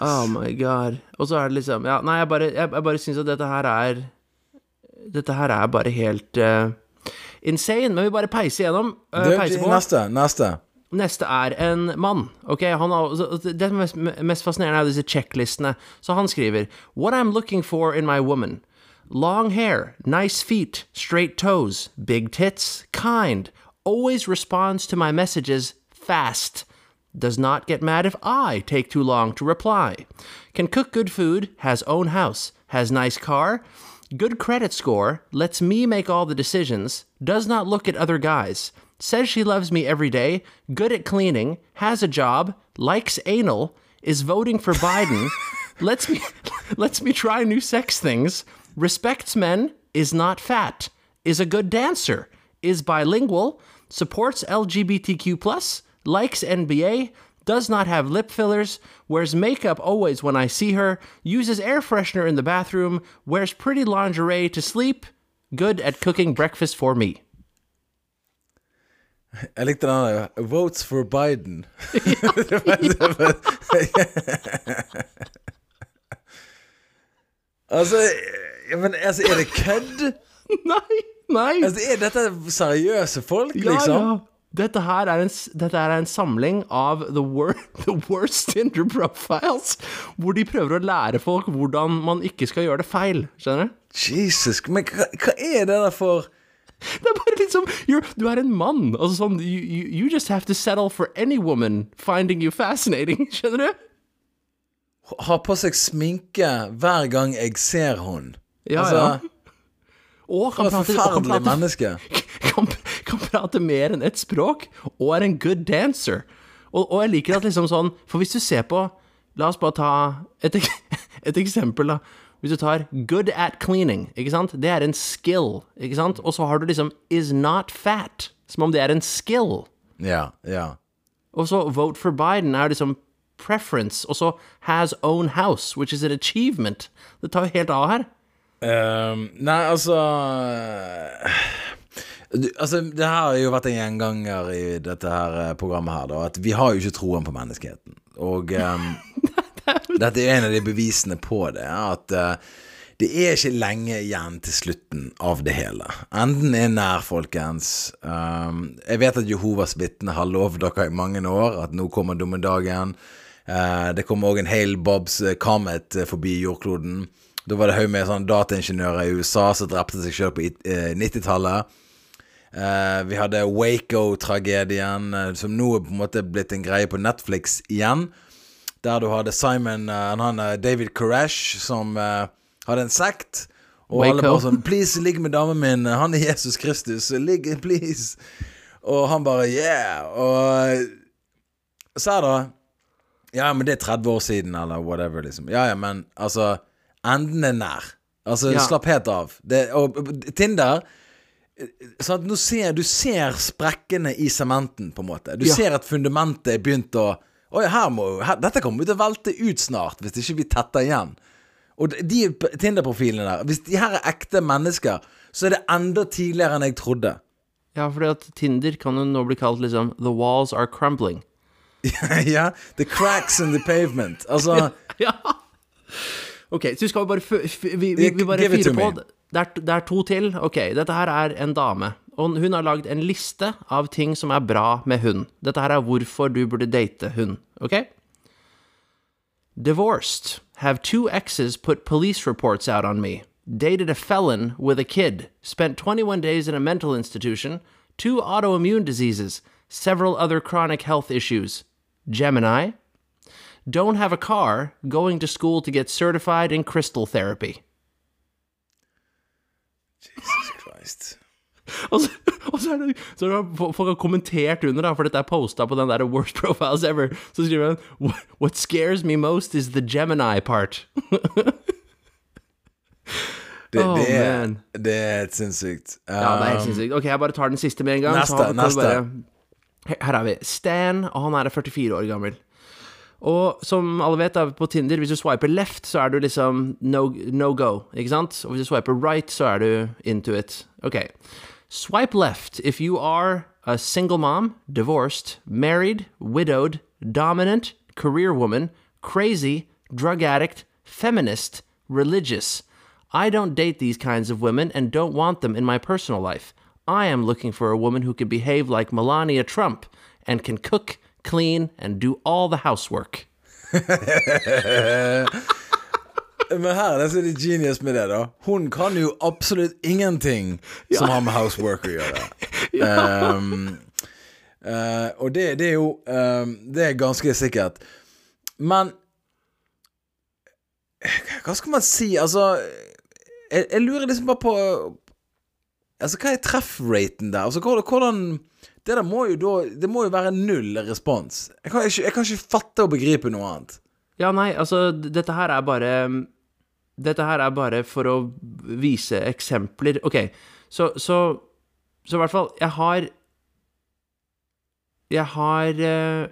Oh my god. Og så er det liksom Ja, nei, jeg bare, jeg, jeg bare syns at dette her er Dette her er bare helt uh, insane. Men vi bare peiser gjennom. Uh, peiser på. neste. Neste. Neste er en mann. Ok, han har, Det mest, mest fascinerende, er disse checklistene. Så han skriver What I'm looking for in my woman. Long hair, nice feet, straight toes, big tits, kind, always responds to my messages fast, does not get mad if I take too long to reply, can cook good food, has own house, has nice car, good credit score, lets me make all the decisions, does not look at other guys, says she loves me every day, good at cleaning, has a job, likes anal, is voting for Biden, lets me lets me try new sex things, respects men, is not fat, is a good dancer, is bilingual, supports LGBTQ+, likes NBA, does not have lip fillers, wears makeup always when I see her, uses air freshener in the bathroom, wears pretty lingerie to sleep, good at cooking breakfast for me. Jeg likte den der Votes for Biden. altså, ja, men, altså Er det kødd? Nei, nei. Altså, Er dette seriøse folk, Ja, liksom? ja. Dette her er en, dette her er en samling av the, wor the worst Tinder profiles, hvor de prøver å lære folk hvordan man ikke skal gjøre det feil. Skjønner du? Jesus, men hva, hva er det der for Det er bare liksom Du er en mann. Altså sånn you, you, you just have to settle for any woman finding you fascinating. Skjønner du? Ha på seg sminke hver gang jeg ser hun. Ja, altså, ja. Og kan prate, og kan, forferdelig prate, menneske. kan, kan prate mer enn ett språk, og er en good dancer. Og, og jeg liker at liksom sånn For hvis du ser på La oss bare ta et, et eksempel, da. Hvis du tar 'good at cleaning', ikke sant? Det er en skill, ikke sant? Og så har du liksom 'is not fat', som om det er en skill. Ja, ja. Og så 'vote for Biden' er liksom preference, og så 'has own house', which is an achievement. Det tar jo helt av her. Um, nei, altså du, Altså, det her har jo vært en gjenganger i dette her eh, programmet her, da, at vi har jo ikke troen på menneskeheten. Og um, dette er en av de bevisene på det, at uh, det er ikke lenge igjen til slutten av det hele. Enden er nær, folkens. Um, jeg vet at Jehovas vitner har lovd dere i mange år at nå kommer dommedagen. Uh, det kommer òg en hel Bobs eh, Comet eh, forbi jordkloden. Da var det haug med sånn dataingeniører i USA som drepte seg sjøl på i- eh, 90-tallet. Eh, vi hadde Waco-tragedien, uh, som nå er på en måte blitt en greie på Netflix igjen. Der du hadde Simon uh, han, David Koresh, som hadde en sekt. Og alle bare sånn 'Please, ligg med damen min. Han er Jesus Kristus. Ligg, please.' Og han bare 'Yeah'. Og så er det Ja, men det er 30 år siden, eller whatever, liksom. Ja, ja, men altså Enden er nær. Altså, Ja. slapp helt av. Det, og Tinder Sånn at ser, du ser sprekkene i sementen, på en måte. Du Ja. ser at fundamentet er begynt å Oi, her må her, Dette kommer til å velte ut snart, hvis ikke vi tetter igjen. Og de- de Tinder-profilene der Hvis de her er ekte mennesker, så er det enda tidligere enn jeg trodde. Ja, fordi at Tinder kan jo nå bli kalt liksom The walls are crumbling. ja. The cracks in the pavement. Altså Ja. Ok, så vi skal bare f f vi, vi, vi bare fyre på. Det er, det er to til. Ok, dette her er en dame. Og hun har lagd en liste av ting som er bra med hund. Dette her er hvorfor du burde date hund. Ok? Divorced. Have two exes put police reports out on me. Dated a felon with a kid. Spent 21 days in a mental institution. Two autoimmune diseases. Several other chronic health issues. Gemini. Don't have a car. Going to school to get certified in crystal therapy. Og så, og så er det så er det, Folk har kommentert under, da, for dette er posta på den der Worst Profiles Ever. Så skriver han "What- scares me most is the Gemini part. Det, Oh, det, er, man. det er helt sinnssykt. Ja, det er helt Um, sinnssykt. Ok, jeg bare tar den siste med en gang. Neste, neste. Bare, her er vi. Stan, og han er 44 år gammel. Og som alle vet, da, på Tinder, hvis du swiper left, så er du liksom no, no go, ikke sant? Og hvis du swiper right, så er du into it. Ok. Swipe left if you are a single mom, divorced, married, widowed, dominant, career woman, crazy, drug addict, feminist, religious. I don't date these kinds of women and don't want them in my personal life. I am looking for a woman who can behave like Melania Trump and can cook, clean, and do all the housework. Men her er det genius med det, da. Hun kan jo absolutt ingenting som har med houseworker å gjøre. um, uh, og det, det er jo um, Det er ganske sikkert. Men Hva skal man si? Altså Jeg, jeg lurer liksom bare på Altså, hva er treffraten der? Altså, hvordan, Det der må jo da Det må jo være null respons. Jeg kan ikke, jeg kan ikke fatte og begripe noe annet. Ja, nei, altså, dette her er bare Dette her er bare for å vise eksempler. Ok, så Så, så i hvert fall Jeg har Jeg har eh,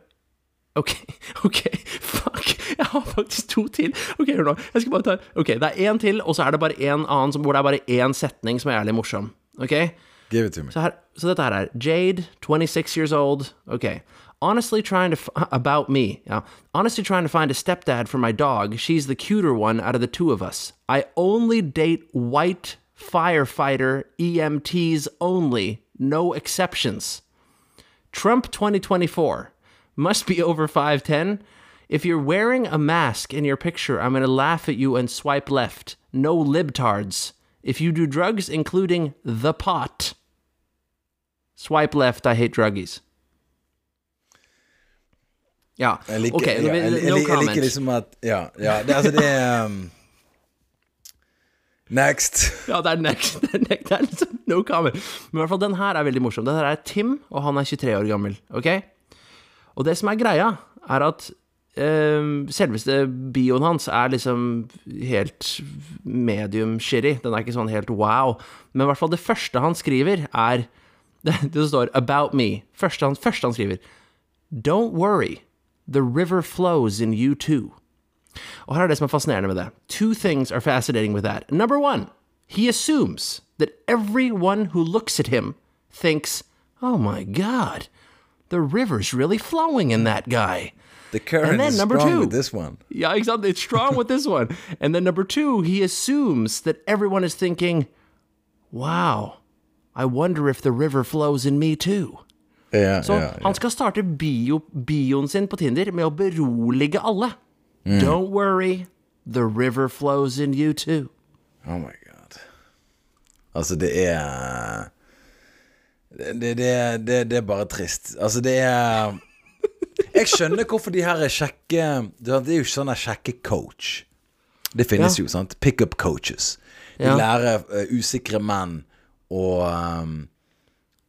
Ok, ok, fuck. Jeg har faktisk to til. Ok, hør nå. Jeg skal bare ta Ok, det er én til, og så er det bare en annen som, hvor det er bare én setning som er jævlig morsom. Ok? Give it to me. Så, her, så dette her er Jade, 26 years old. Okay. Honestly trying to, f- about me. Honestly trying to find a stepdad for my dog. She's the cuter one out of the two of us. I only date white firefighter EMTs only. No exceptions. Trump 2024 must be over 5'10. If you're wearing a mask in your picture, I'm going to laugh at you and swipe left. No libtards. If you do drugs, including the pot, swipe left. I hate druggies. Ja, Jeg liker, ok, ja, jeg, jeg, no jeg, comment. liker liksom at Ja, ja det, altså det er um, Next. Ja, det er next. Det er, next. Det er liksom no comment. Men i hvert fall, den her er veldig morsom. Den her er Tim, og han er 23 år gammel. Ok? Og det som er greia, er at Uh, selveste bioen hans er liksom helt medium shitty. Den er ikke sånn helt wow. Men i hvert fall det første han skriver, er Det, det står 'about me'. Første han, første han skriver. Don't worry. The river flows in you too. Og her er det som er fascinerende med det. Two things are fascinating with that. Number one, he assumes that everyone who looks at him thinks, oh my god, the river's really flowing in that guy. The current And then is number strong two. with this one. Yeah, exactly. It's strong with this one. And then number two, he assumes that everyone is thinking, wow, I wonder if the river flows in me too. Ja, Så ja, ja. han skal starte bio, bioen sin på Tinder med å berolige alle. Mm. Don't worry, The river flows in you too. Oh my god. Altså, det er Det, det, det, det, er bare trist. Altså, det er Jeg skjønner hvorfor de her er kjekke Det er jo ikke sånn kjekke coach. Det finnes jo, sant? Pickup coaches. De lærer uh, usikre menn å um,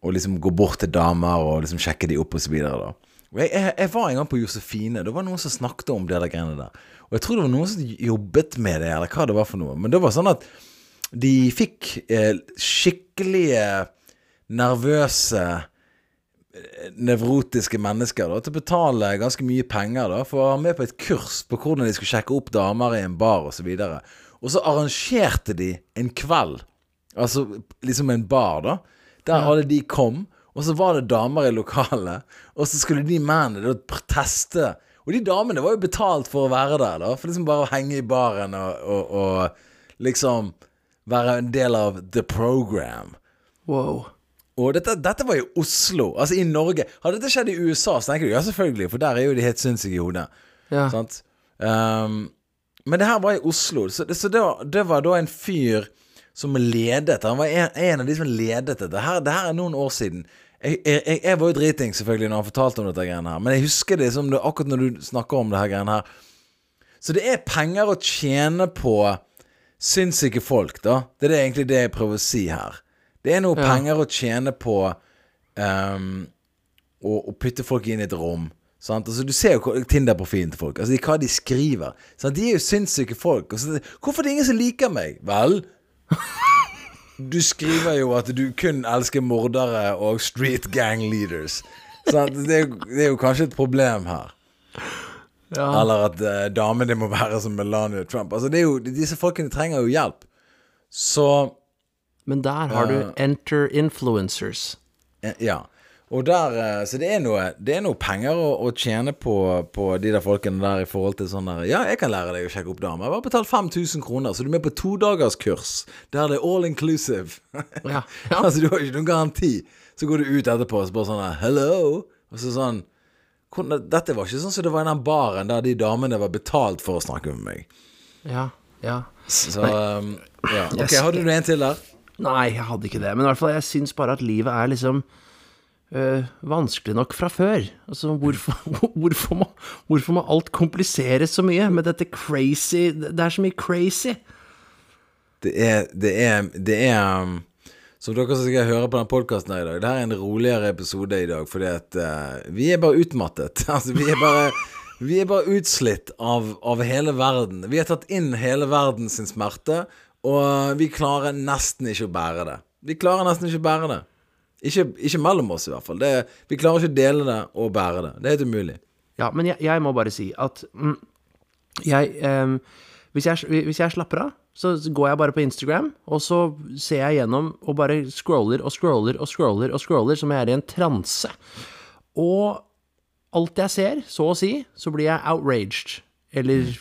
Å liksom gå bort til damer og liksom sjekke de opp og så videre, da. Og jeg, jeg, jeg var en gang på Josefine. Det var noen som snakket om det der greiene der. Og jeg tror det var noen som jobbet med det, eller hva det var for noe. Men det var sånn at de fikk eh, skikkelige nervøse eh, nevrotiske mennesker da, til å betale ganske mye penger da, for å være med på et kurs på hvordan de skulle sjekke opp damer i en bar osv. Og, så og så arrangerte de en kveld, altså liksom en bar, da, der alle de kom. Og så var det damer i lokalet, og så skulle de mennene da teste. Og de damene var jo betalt for å være der, da, for liksom bare å henge i baren og, og, og liksom være en del av the program. Wow. Og dette, dette var i Oslo, altså i Norge. Hadde dette skjedd i USA, så tenker du ja, selvfølgelig, for der er jo de helt sinnssyke i hodet. Ja. Sant? Um, men det her var i Oslo, så, det, så det, var, det var da en fyr som ledet Han var en, en av de som ledet dette. Her, det her er noen år siden. Jeg, jeg, jeg var jo driting selvfølgelig når han fortalte om dette greiene her, men jeg husker det som det, akkurat når du snakker om det her greiene her. Så det er penger å tjene på sinnssyke folk, da. Det er det egentlig det jeg prøver å si her. Det er noe Ja. penger å tjene på um, å, å putte folk inn i et rom. Altså, du ser jo Tinder-profilen til folk. Altså, de, hva de skriver. Sant? De er jo sinnssyke folk. Så, hvorfor er det ingen som liker meg? Vel, du skriver jo at du kun elsker mordere og street gang leaders. Så Det, er, jo- det er jo kanskje et problem her. Ja. Eller at uh, damene må være som Melania Trump. Altså, det er jo, disse folkene trenger jo hjelp. Så Men der har du enter influencers. Eh, Ja. Og der, eh, så det er noe, det er noe penger å, å tjene på, på de der folkene der i forhold til sånn der Ja, jeg kan lære deg å sjekke opp damer. Jeg har betalt 5000 kroner, så du er med på todagerskurs der det er all inclusive. Ja. ja. altså, du har ikke noen garanti. Så går du ut etterpå og så bare sånn der, Hello! Og så sånn Dette var ikke sånn som det var i den baren der de damene var betalt for å snakke med meg. Ja. ja. Så um, ja. Ok, hadde du en til der? Nei, jeg hadde ikke det. Men i hvert fall, jeg syns bare at livet er liksom øh, vanskelig nok fra før. Altså, hvorfor, hvorfor, må, hvorfor må alt kompliseres så mye med dette crazy Det er så mye crazy. Det er Det er, det er um, Som dere som skal høre på den podkasten i dag, det her er en roligere episode i dag, fordi at uh, vi er bare utmattet. Altså, vi er bare Vi er bare utslitt av, av hele verden. Vi har tatt inn hele verden sin smerte, og vi klarer nesten ikke å bære det. Vi klarer nesten ikke å bære det. Ikke, ikke mellom oss, i hvert fall. Det, vi klarer ikke å dele det og bære det. Det er helt umulig. Ja, men jeg, jeg må bare si at mm, jeg, ehm, hvis jeg Hvis jeg slapper av, så går jeg bare på Instagram, og så ser jeg gjennom og bare scroller og scroller og scroller og scroller som jeg er i en transe. Og alt jeg ser, så å si, så blir jeg outraged. Eller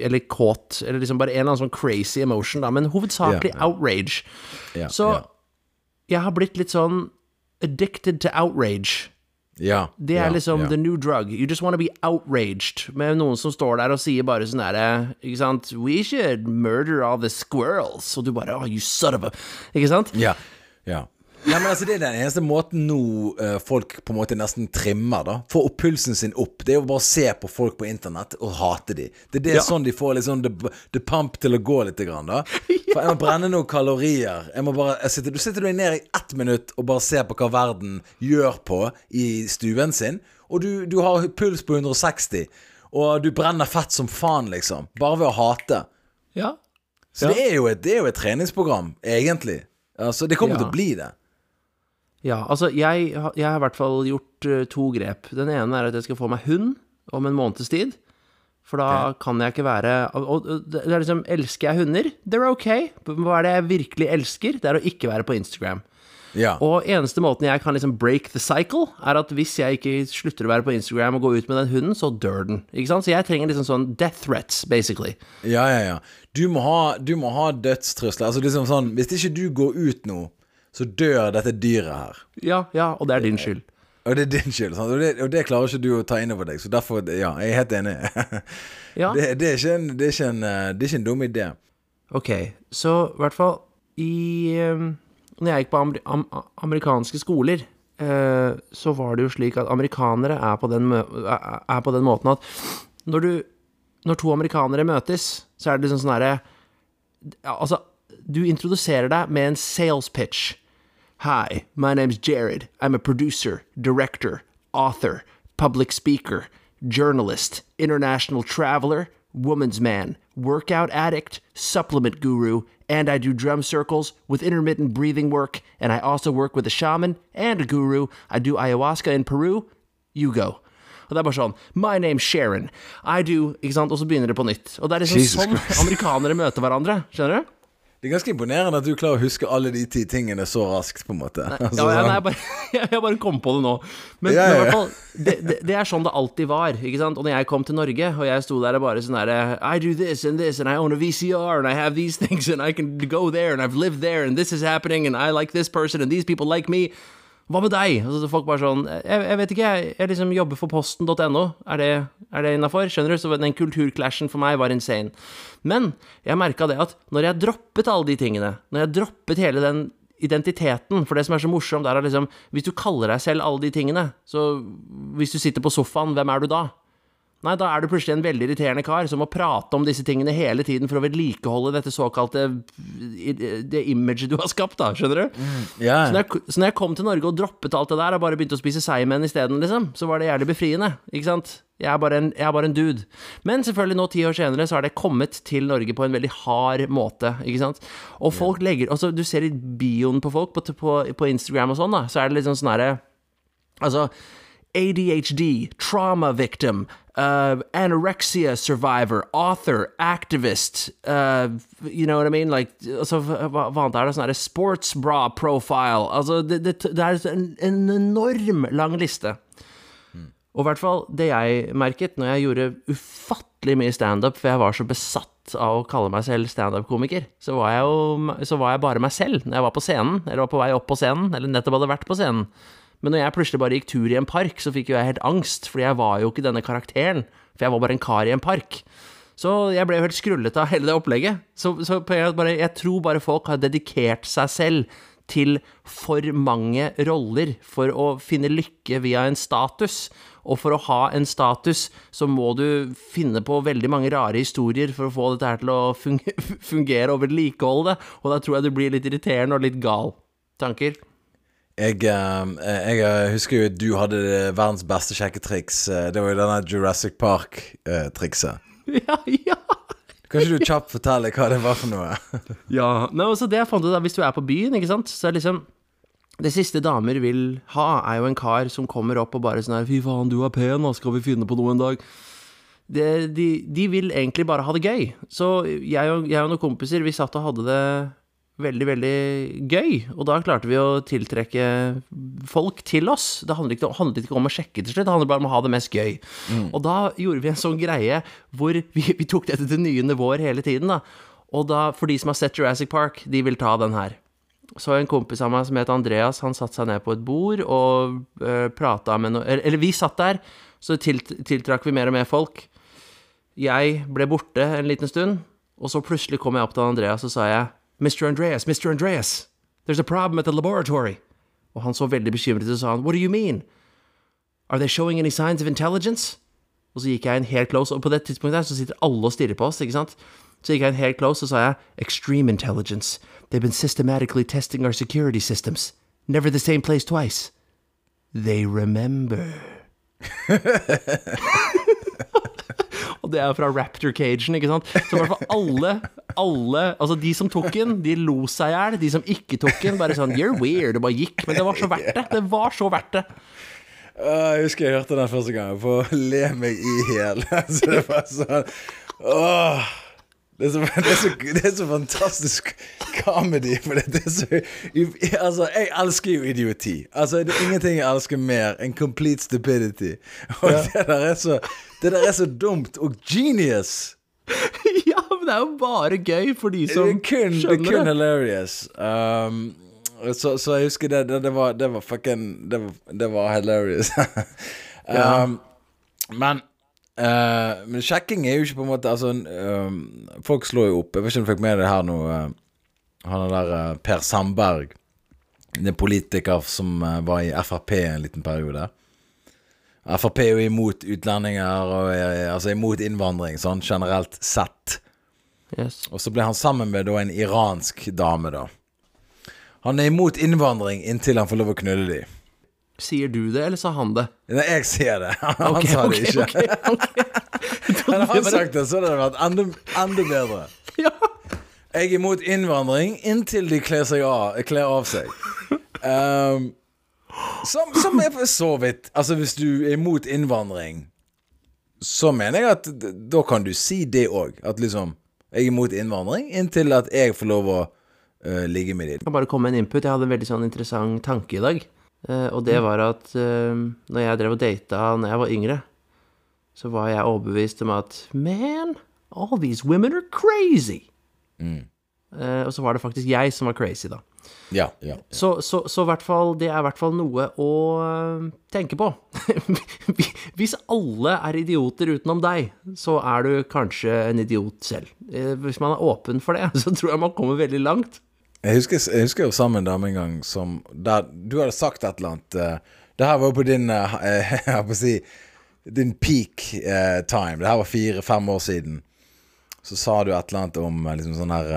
eller kåt, eller liksom bare en eller annen sånn crazy emotion, da, men hovedsakelig yeah, yeah. outrage. Yeah, Så. Jeg har blitt litt sånn addicted to outrage. ja, Det er ja, liksom ja. the new drug. You just want to be outraged med noen som står der og sier bare sånn herre Ikke sant We should murder all the squirrels. Og du bare Oh, you son of a Ikke sant? Ja, ja. Nei, men altså Det er den eneste måten nå uh, folk på en måte nesten trimmer, da. Får opp pulsen sin opp. Det er jo bare å se på folk på internett og hate dem Det er det Ja. sånn de får liksom the, the pump til å gå litt, grann, da. For jeg må brenne noen kalorier. Jeg må bare, jeg sitter, du sitter du ned i ett minutt og bare ser på hva verden gjør på i stuen sin, og du, du har puls på 160, og du brenner fett som faen, liksom. Bare ved å hate. Ja. Så Ja. det, er et, det er jo et treningsprogram, egentlig. Altså, det kommer Ja. til å bli det. Ja, altså, jeg, jeg har i hvert fall gjort eh, to grep. Den ene er at jeg skal få meg hund om en måneds tid. For da kan jeg ikke være og, og det er liksom Elsker jeg hunder? They're ok. Hva er det jeg virkelig elsker? Det er å ikke være på Instagram. Ja. Og eneste måten jeg kan liksom break the cycle, er at hvis jeg ikke slutter å være på Instagram og gå ut med den hunden, så dør den. Ikke sant? Så jeg trenger liksom sånn death threats, basically. Ja, ja, ja. Du må ha, du må ha dødstrusler. Altså liksom sånn Hvis ikke du går ut nå, så dør dette dyret her. Ja, ja, og det er din skyld. Og det er din skyld? Og, det, og det klarer ikke du å ta inn over deg. Så derfor, ja, jeg er helt enig. Ja. det, det, er en, det, er ikke en, eh, det er ikke en dum idé. Ok, så i hvert fall i um, Når jeg gikk på amer am amerikanske skoler, eh, så var det jo slik at amerikanere er på den, er på den måten at når du Når to amerikanere møtes, så er det liksom sånn herre Altså, du introduserer deg med en sales pitch. Hi, my name's Jared. I'm a producer, director, author, public speaker, journalist, international traveler, woman's man, workout addict, supplement guru, and I do drum circles with intermittent breathing work, and I also work with a shaman and a guru. I do ayahuasca in Peru. You go. Og det er My name's Sharon. I do Ikke sant? Og så begynner det på nytt. Og det er liksom Jesus sånn Christ. amerikanere møter hverandre. Skjønner du? Det er ganske imponerende at du klarer å huske alle de ti tingene så raskt, på en måte. Altså, Ja, ja, sånn- nei, jeg, bare, jeg, bare kom på det nå. Men, Ja, men fall, det, det, det er sånn det alltid var. Ikke sant? Og når jeg kom til Norge, og jeg sto der og bare sånn herre I do this and this, and I own a VCR, and I have these things, and I can go there, and I've lived there, and this is happening, and I like this person, and these people like me. Hva med deg? Altså, folk bare sånn Jeg, jeg vet ikke, jeg, jeg liksom jobber for posten.no. Er det, er det innafor? Skjønner du? Så den kulturclashen for meg var insane. Men jeg merka det at når jeg droppet alle de tingene, når jeg droppet hele den identiteten For det som er så morsomt, er at liksom Hvis du kaller deg selv alle de tingene, så Hvis du sitter på sofaen, hvem er du da? Nei, da er du plutselig en veldig irriterende kar som må prate om disse tingene hele tiden for å vedlikeholde dette såkalte Det imaget du har skapt, da. Skjønner du? ja. Så når, jeg, så når jeg kom til Norge og droppet alt det der og bare begynte å spise seigmenn isteden, liksom, så var det jævlig befriende. Ikke sant? Jeg er, bare en, jeg er bare en dude. Men selvfølgelig, nå ti år senere, så har det kommet til Norge på en veldig hard måte. Ikke sant? Og folk legger Altså, du ser i bioen på folk på, på, på Instagram og sånn, da, så er det litt sånn sånn herre Altså ADHD, trauma victim, uh, anorexia survivor, author, activist, uh, you know what I mean? Like, altså, hva, hva annet er det? Sånn her sports bra profile. Altså, det, det, det er en, en enorm lang liste. Og i hvert fall det jeg merket når jeg gjorde ufattelig mye standup, for jeg var så besatt av å kalle meg selv standup-komiker, så, var jeg jo, så var jeg bare meg selv når jeg var på scenen, eller var på vei opp på scenen, eller nettopp hadde vært på scenen. Men når jeg plutselig bare gikk tur i en park, så fikk jo jeg helt angst, fordi jeg var jo ikke denne karakteren, for jeg var bare en kar i en park. Så jeg ble jo helt skrullet av hele det opplegget. Så, så en bare, jeg tror bare folk har dedikert seg selv til for mange roller for å finne lykke via en status. Og for å ha en status, så må du finne på veldig mange rare historier for å få dette her til å fungere og vedlikeholde det. Og da tror jeg du blir litt irriterende og litt gal. Tanker? Jeg, eh, jeg eh, husker jo at du hadde verdens beste sjekketriks. eh, Det var jo denne Jurassic Park-trikset. Ja, ja. Kan ikke du kjapt fortelle hva det var for noe? Ja, Nei, altså det jeg fant ut da, Hvis du er på byen, ikke sant Så er det liksom Det siste damer vil ha Er jo en kar som kommer opp og bare sånn her Fy faen, du er pen, skal vi finne på noe en dag det, de, de vil egentlig bare ha det gøy Så jeg og, jeg og noen kompiser Vi satt og hadde det veldig, veldig gøy. Og da klarte vi å tiltrekke folk til oss. Det handlet ikke, handlet ikke om å sjekke til slutt Det handlet bare om å ha det mest gøy. Og da gjorde vi en sånn greie Hvor vi, vi tok dette til nye nivåer hele tiden da. Og da, for de som har sett Jurassic Park, de vil ta den her. Så en kompis av meg som het Andreas, han satte seg ned på et bord og uh, prata med noe eller, eller vi satt der, så tilt, tiltrakk vi mer og mer folk. Jeg ble borte en liten stund, og så plutselig kom jeg opp til Andreas og sa jeg Mr. Andreas, Mr. Andreas, there's a problem at the laboratory. Og han så veldig bekymret ut og sa What do you mean? Are they showing any signs of intelligence? Og så gikk jeg inn helt close, og på det tidspunktet der så sitter alle og stirrer på oss, ikke sant? Så gikk jeg inn helt close og sa jeg, Extreme intelligence. They've been systematically testing our security systems. Never the same place twice. They remember. det er fra Raptor Cagen, ikke sant? Så i hvert fall alle, alle Altså, de som tok den, de lo seg i hjel. De som ikke tok den, bare sånn You're weird. Og bare gikk. Men det var så verdt det. Det var så verdt det. Åh, jeg husker jeg hørte den første gangen, For å le meg i hjel. Så det var sånn Åh. Det er, så, det, er så, det er så fantastisk comedy. For det, det er så Altså, jeg elsker jo idioti. Altså, det er ingenting jeg elsker mer enn complete stupidity. Og det der er så Det der er så dumt og genius. ja, men det er jo bare gøy for de Det som kun, det er kun hilarious. Um, Så, så jeg husker det. Det, det, var, det var fucking Det var, det var hilarious. Ja. um, men eh, Men sjekking er jo ikke på en måte Altså, um, folk slår jo opp. Jeg vet ikke om du fikk med deg her nå. uh, han er der uh, Per Sandberg. Den er en politiker som eh, var i Frp en liten periode. Frp er jo imot utlendinger og er, altså imot innvandring, sånn generelt sett. Yes. Og så ble han sammen med da en iransk dame, da. Han er imot innvandring inntil han får lov å knulle de. Sier du det, eller sa han det? Nei, jeg sier det. Han okay, sa det okay, ikke. Okay, ok. Hadde han sagt det, så hadde det vært enda, enda bedre. Ja. Jeg er imot innvandring inntil de kler, av, kler av seg. Um, som, som er for så vidt Altså, hvis du er imot innvandring, så mener jeg at da kan du si det òg. At liksom Jeg er imot innvandring inntil at jeg får lov å uh, ligge med dem. Jeg kan bare komme med en input. Jeg hadde en veldig sånn interessant tanke i dag. Eh, og det var at uh, når jeg drev og data når jeg var yngre, så var jeg overbevist om at Man, all these women are crazy. Mm. og så var det faktisk jeg som var crazy, da. Ja, ja. Så, så, så fall, det er i hvert fall noe å tenke på. Hvis alle er idioter utenom deg, så er du kanskje en idiot selv. Eh, Hvis man er åpen for det, så tror jeg man kommer veldig langt. Jeg husker, jeg husker jo sammen en dame en gang som der, Du hadde sagt et eller annet uh, Det her var jo på din uh, Jeg holdt på å si Din peak uh, time. Det her var fire-fem år siden. Så sa du et eller annet om liksom sånn her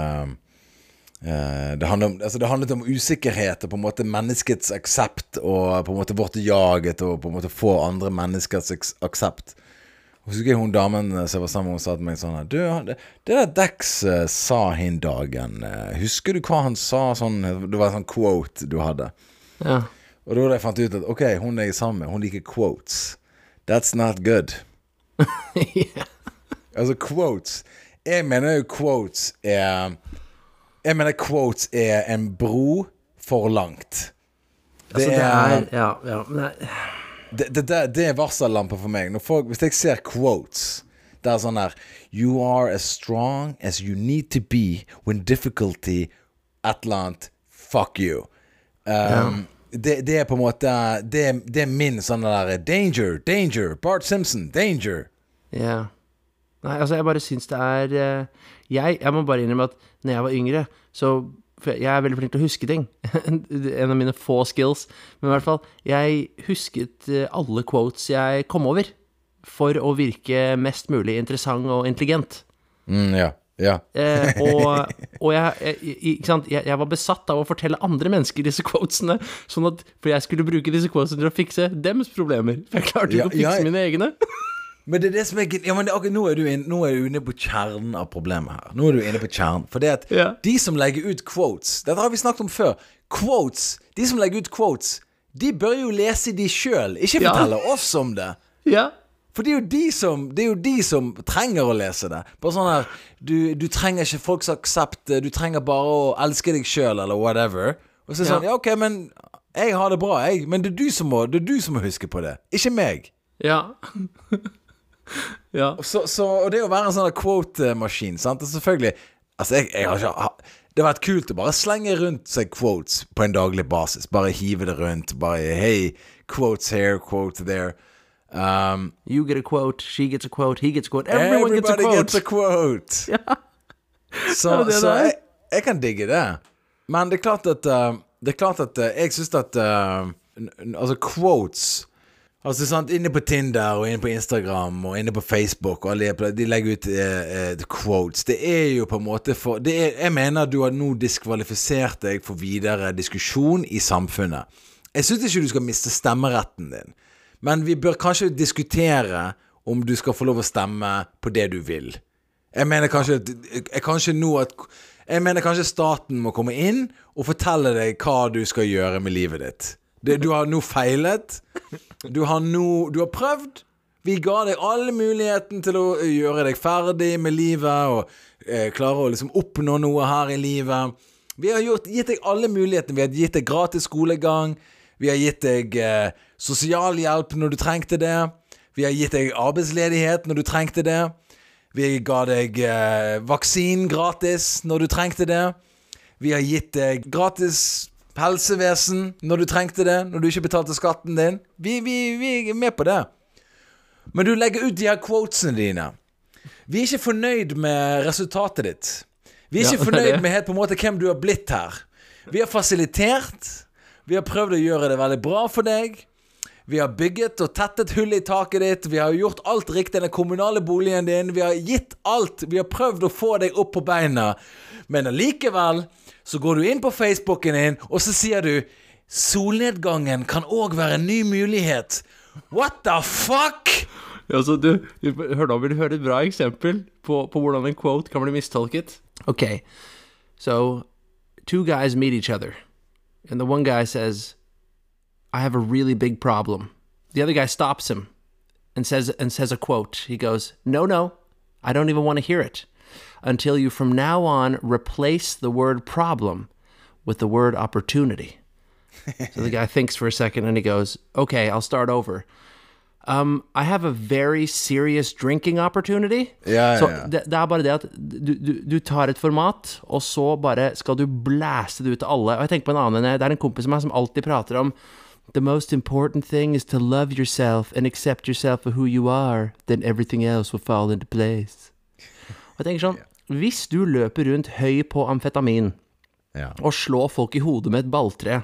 det, handlet om, altså det handlet om usikkerhet og på en måte menneskets aksept og på en måte vårt jag etter å på en måte få andre menneskers aksept. Husker jeg hun damen som var sammen med, hun sa til meg sånn her, Du, det, det der Dex eh, sa hin dagen, eh, husker du hva han sa sånn Det var en sånn quote du hadde. Ja. Og da hadde jeg fant ut at ok, hun jeg er sammen med, hun liker quotes. That's not good. Altså, quotes Jeg mener jo quotes er Jeg mener quotes er en bro for langt. Altså, det er Ja, ja. Men det, det, det, det er varsellampe for meg. Folk, hvis jeg ser quotes Det er sånn her You are as strong as you need to be when difficulty Et eller annet Fuck you. Um, det, det er på en måte Det, det er min sånn der Danger, danger, Bart Simpson, danger. Ja. Nei, altså, jeg bare syns det er eh, jeg, jeg må bare innrømme at når jeg var yngre, så jeg er veldig flink til å huske ting. en av mine få skills. Men i hvert fall, jeg husket eh, alle quotes jeg kom over. For å virke mest mulig interessant og intelligent. Mm, ja. Ja. Eh, og og jeg, jeg? Jeg, var besatt av å fortelle andre mennesker disse quotesene. Sånn at, for jeg skulle bruke disse quotesene til å fikse dems problemer. For jeg klarte Ja, ikke å fikse ja. mine egne. Men det er det som er Ja, men det, okay, nå, er du inn, nå er du inne på kjernen av problemet her. Nå er du inne på kjernen. For det at Ja. de som legger ut quotes Dette har vi snakket om før. Quotes De som legger ut quotes, de bør jo lese de sjøl, ikke Ja. fortelle oss om det. Ja. For det er de som Det er jo de som trenger å lese det. Bare sånn her Du, du trenger ikke folks aksept, du trenger bare å elske deg sjøl, eller whatever. Og så er det Ja. sånn Ja, ok, men jeg har det bra, jeg. Men det er du som må, det er du som må huske på det. Ikke meg. Ja. ja. Så, så, og det å være en sånn quote-maskin, sant Og selvfølgelig Altså, jeg, jeg har ikke Det har vært kult å bare slenge rundt seg quotes på en daglig basis. Bare hive det rundt. Bare Hey, quotes here, quote there. Um, You get a quote, she gets a quote, he gets a quote. Everyone gets a quote. gets a quote. Så, det det så jeg, jeg kan digge det. Men det er klart at uh, Det er klart at uh, jeg syns at uh, Altså, quotes Altså sant, Inne på Tinder og inne på Instagram og inne på Facebook og alle de- legger ut eh, eh, quotes. Det er jo på en måte for er, Jeg mener du har nå diskvalifisert deg for videre diskusjon i samfunnet. Jeg syns ikke du skal miste stemmeretten din, men vi bør kanskje diskutere om du skal få lov å stemme på det du vil. Jeg mener kanskje, at- jeg, kanskje nå at Jeg mener kanskje staten må komme inn og fortelle deg hva du skal gjøre med livet ditt. Det, du har nå feilet. Du har nå Du har prøvd. Vi ga deg alle muligheten til å gjøre deg ferdig med livet og eh, klare å liksom oppnå noe her i livet. Vi har gjort, gitt deg alle mulighetene. Vi har gitt deg gratis skolegang. Vi har gitt deg eh, sosialhjelp når du trengte det. Vi har gitt deg arbeidsledighet når du trengte det. Vi ga deg eh, vaksinen gratis når du trengte det. Vi har gitt deg gratis helsevesen når du trengte det, når du ikke betalte skatten din. Vi, vi, vi er med på det. Men du legger ut de her quotesene dine. Vi er ikke fornøyd med resultatet ditt. Vi er ikke er fornøyd med helt på en måte hvem du har blitt her. Vi har fasilitert. Vi har prøvd å gjøre det veldig bra for deg. Vi har bygget og tettet hull i taket ditt. Vi har gjort alt riktig i den kommunale boligen din. Vi har gitt alt. Vi har prøvd å få deg opp på beina. Men allikevel så går du inn på Facebooken din, og så sier du Solnedgangen kan òg være en ny mulighet. What the fuck? Ja, så du, hør nå, vil du høre et bra eksempel på, på hvordan en quote kan bli mistolket? Okay, so two guys meet each other, and the one guy says, I have a really big problem. The other guy stops him and says and says a quote. He goes, No, no, I don't even want to hear it. Until you from now on replace the word problem with the word opportunity. so the guy thinks for a second and he goes, Okay, I'll start over. Um, I have a very serious drinking opportunity. Ja, ja, Så ja. det, det er bare det at du, du, du tar et format, og så bare skal du blæste det ut til alle. Og jeg tenker på en annen Det er en kompis av meg som alltid prater om The most important thing is to love yourself and accept yourself for who you are. Then everything else will fall into place. Og jeg tenker sånn Hvis du løper rundt høy på amfetamin Ja. og slår folk i hodet med et balltre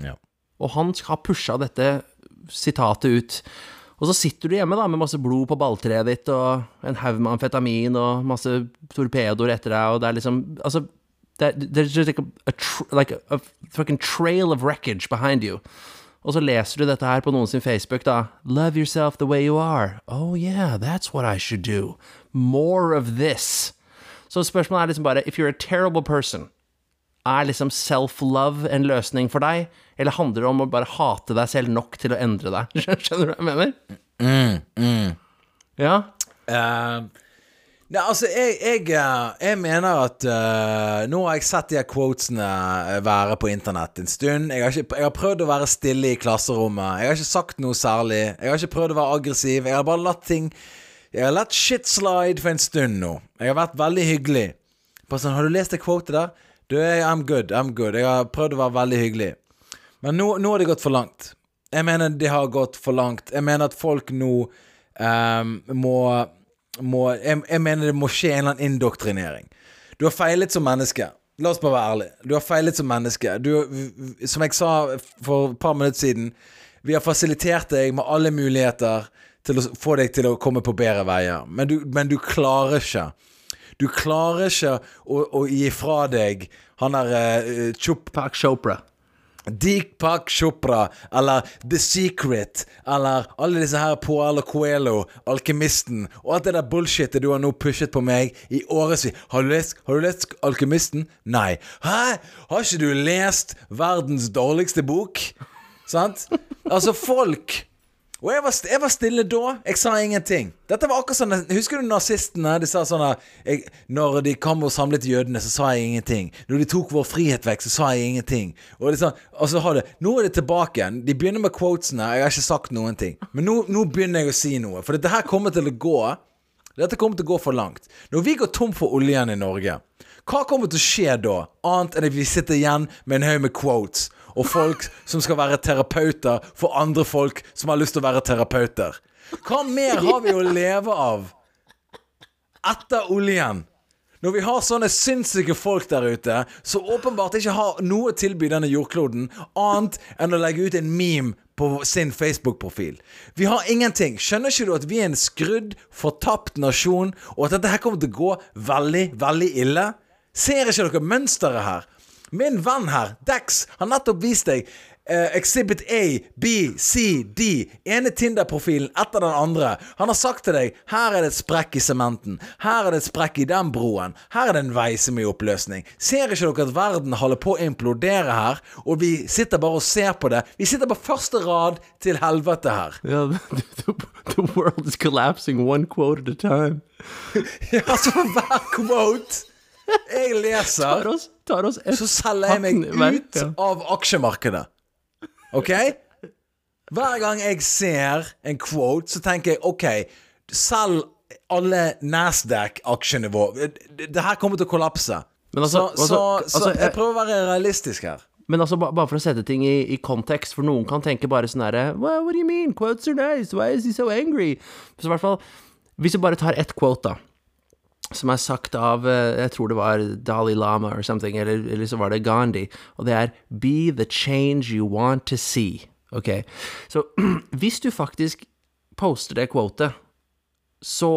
ja. og han har pusha dette sitatet ut. Og så sitter du hjemme da med masse blod på balltreet ditt og en haug med amfetamin og masse torpedoer etter deg, og det er liksom Altså, det er, there's just like, a, a like a, a fucking trail of wreckage behind you. Og så leser du dette her på noen sin Facebook, da. Love yourself the way you are. Oh yeah, that's what I should do. More of this. Så spørsmålet er liksom bare If you're a terrible person, er liksom self-love en løsning for deg, eller handler det om å bare hate deg selv nok til å endre deg? Skjønner du hva jeg mener? Ja? Eh, Nei, altså, jeg, jeg, eh, jeg mener at uh, Nå har jeg sett de her quotesene eh, være på internett en stund. Jeg har, ikke, jeg har prøvd å være stille i klasserommet. Jeg har ikke sagt noe særlig. Jeg har ikke prøvd å være aggressiv. Jeg har bare latt ting Jeg har latt shit slide for en stund nå. Jeg har vært veldig hyggelig. Bare sånn, Har du lest det quotet der? Du, I'm good. I'm good. Jeg har prøvd å være veldig hyggelig. Men nå, nå har det gått for langt. Jeg mener det har gått for langt. Jeg mener at folk nå um, må, må jeg, jeg mener det må skje en eller annen indoktrinering. Du har feilet som menneske. La oss bare være ærlige. Du har feilet som menneske. Du, som jeg sa for et par minutter siden, vi har fasilitert deg med alle muligheter til å få deg til å komme på bedre veier. Men du, men du klarer ikke. Du klarer ikke å, å gi fra deg han der uh, Chup Park Chopra. Deepak Chopra eller The Secret eller alle disse her Poalo Coelho, Alkymisten og alt det der bullshitet du har nå pushet på meg i årevis. Har du lest, har du lest Alkymisten? Nei. Hæ? Har ikke du lest verdens dårligste bok? Sant? Altså, folk og jeg var, jeg var stille da. Jeg sa ingenting. Dette var akkurat sånn Husker du nazistene? De sa sånn Når de kom og samlet jødene, så sa jeg ingenting. Når de tok vår frihet vekk, så sa jeg ingenting. Og, er sånn, og så har det Nå er det tilbake igjen. De begynner med quotesene. Jeg har ikke sagt noen ting. Men nå, nå begynner jeg å si noe. For dette her kommer til å gå Dette kommer til å gå for langt. Når vi går tom for oljen i Norge, hva kommer til å skje da? Annet enn at vi sitter igjen med en haug med quotes og folk som skal være terapeuter for andre folk som har lyst til å være terapeuter. Hva mer har vi å leve av etter oljen? Når vi har sånne sinnssyke folk der ute som åpenbart ikke har noe å tilby denne jordkloden annet enn å legge ut en meme på sin Facebook-profil. Vi har ingenting. Skjønner ikke du at vi er en skrudd, fortapt nasjon, og at dette her kommer til å gå veldig, veldig ille? Ser ikke dere mønsteret her? Min venn her, Dex, har nettopp vist deg Uh, Exhibit A, B, C, D. Ene Tinder-profilen etter den andre. Han har sagt til deg her er det et sprekk i sementen. Her er det et sprekk i den broen. Her er det en vei som er i oppløsning. Ser ikke dere at verden holder på å implodere her, og vi sitter bare og ser på det? Vi sitter på første rad til helvete her. Ja, the, the, the world is collapsing one quote at a time. Ja, altså for hver quote jeg leser Tar oss, et så selger jeg meg ut av aksjemarkedet. Ok? Hver gang jeg ser en quote, så tenker jeg OK, selg alle Nasdaq-aksjenivå. våre. det her kommer til å kollapse. Men altså- så, så, altså- så altså, jeg jeg- prøver å være realistisk her. Men altså, bare for å sette ting i, i kontekst, for noen kan tenke bare sånn herre well, What do you mean? Quotes are nice. Why is he so angry? Så i hvert fall, hvis vi bare tar ett quote, da som er sagt av eh, Jeg tror det var Dalai Lama or something, eller, eller så var det Gandhi. Og det er Be the change you want to see. Ok, Så hvis du faktisk poster det quotet, så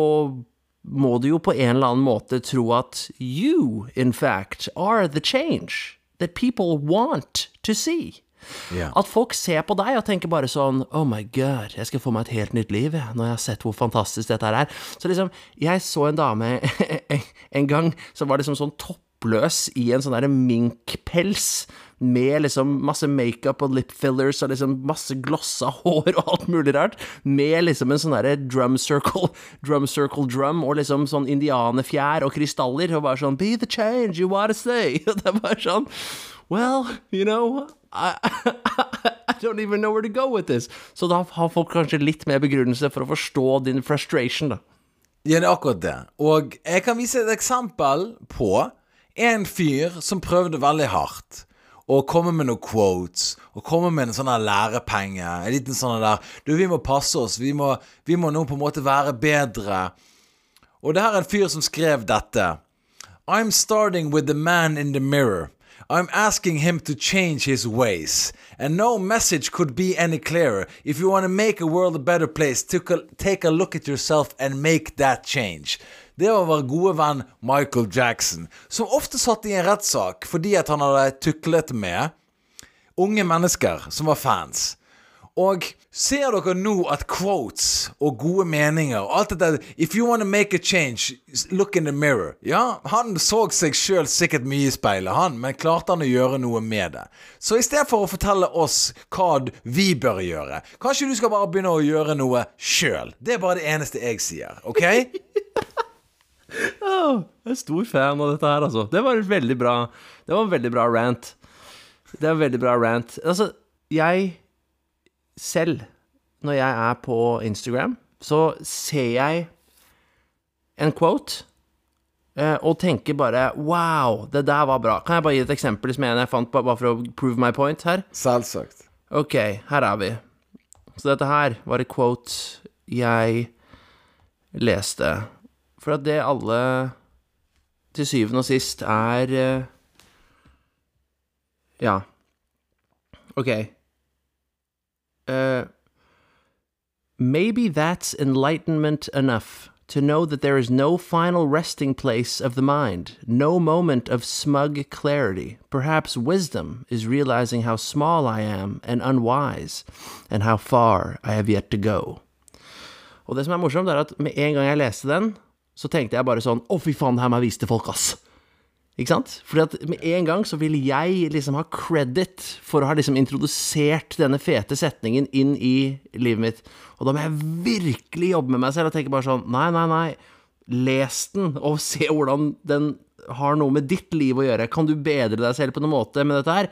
må du jo på en eller annen måte tro at you, in fact, are the change that people want to see. Ja. At folk ser på deg og tenker bare sånn Oh my god, jeg skal få meg et helt nytt liv, jeg, når jeg har sett hvor fantastisk dette her er. Så liksom, jeg så en dame en gang som var liksom sånn toppløs i en sånn derre minkpels. Med liksom masse makeup og lip fillers og liksom masse glossa hår og alt mulig rart. Med liksom en sånn derre drum circle, drum circle drum og liksom sånn indianerfjær og krystaller. Og bare sånn Be the change you wanna say. Og det er bare sånn Well, you know I, I don't even know where to go with this. Så da har folk kanskje litt mer begrunnelse for å forstå din frustration, da. Ja, det er akkurat det. Og jeg kan vise et eksempel på en fyr som prøvde veldig hardt. Og komme med noen quotes, og komme med en sånn lærepenge. En liten sånn der Du, vi må passe oss. Vi må, vi må nå på en måte være bedre. Og det her er en fyr som skrev dette. I'm starting with the man in the mirror. I'm asking him to change his ways. And no message could be any clearer. If you want to make a world a better place, take a, look at yourself and make that change. Det var vår gode venn Michael Jackson, som ofte satt i en rettssak fordi at han hadde tuklet med unge mennesker som var fans. Og ser dere nå at quotes og gode meninger og alt dette If you want to make a change, look in the mirror. Ja, han så seg sjøl sikkert mye i speilet, han, men klarte han å gjøre noe med det? Så i stedet for å fortelle oss hva vi bør gjøre, kanskje du skal bare begynne å gjøre noe sjøl. Det er bare det eneste jeg sier, OK? Oh, jeg er stor fan av dette her, altså. Det var veldig bra Det var en veldig bra rant. Det var en veldig bra rant. Altså, jeg selv, når jeg er på Instagram, så ser jeg en quote eh, og tenker bare Wow, det der var bra. Kan jeg bare gi et eksempel som en jeg fant bare for å prove my point her? Selvsagt. Ok, her er vi. Så dette her var et quote jeg leste. For at det alle til syvende og sist er eh, Ja. Ok. Eh, maybe that's enlightenment enough to know that there is no final resting place of the mind, no moment of smug clarity. Perhaps wisdom is realizing how small I am and unwise, and how far I have yet to go. Og det som er morsomt, er at med en gang jeg leste den, så tenkte jeg bare sånn Å, fy faen, det her må jeg vise til folk, ass. Ikke sant? Fordi at med en gang så vil jeg liksom ha credit for å ha liksom introdusert denne fete setningen inn i livet mitt. Og da må jeg virkelig jobbe med meg selv og tenke bare sånn Nei, nei, nei. Les den, og se hvordan den har noe med ditt liv å gjøre. Kan du bedre deg selv på noen måte med dette her?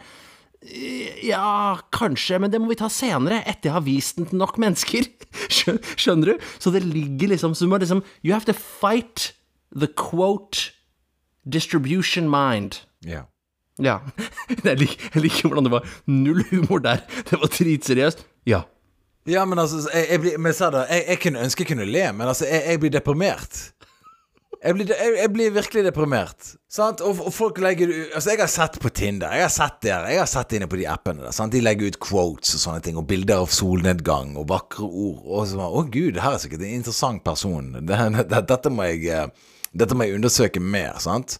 Ja, kanskje, men det må vi ta senere, etter jeg har vist den til nok mennesker. Skjønner du? Så det ligger liksom Så du må liksom You have to fight the quote distribution mind. Ja. Ja. Jeg liker, jeg liker hvordan det var null humor der. Det var dritseriøst. Ja. Ja, men altså, jeg, jeg, blir, men det, jeg, jeg kunne ønske jeg kunne le, men altså, jeg, jeg blir deprimert. Jeg blir, jeg, blir virkelig deprimert. Sant? Og, og folk legger Altså, jeg har sett på Tinder. Jeg har sett der Jeg har sett inne på de appene der. Sant? De legger ut quotes og sånne ting, og bilder av solnedgang og vakre ord. Og så Å, gud, det her er sikkert en interessant person. Det, det, dette må jeg eh, Dette må jeg undersøke mer, sant?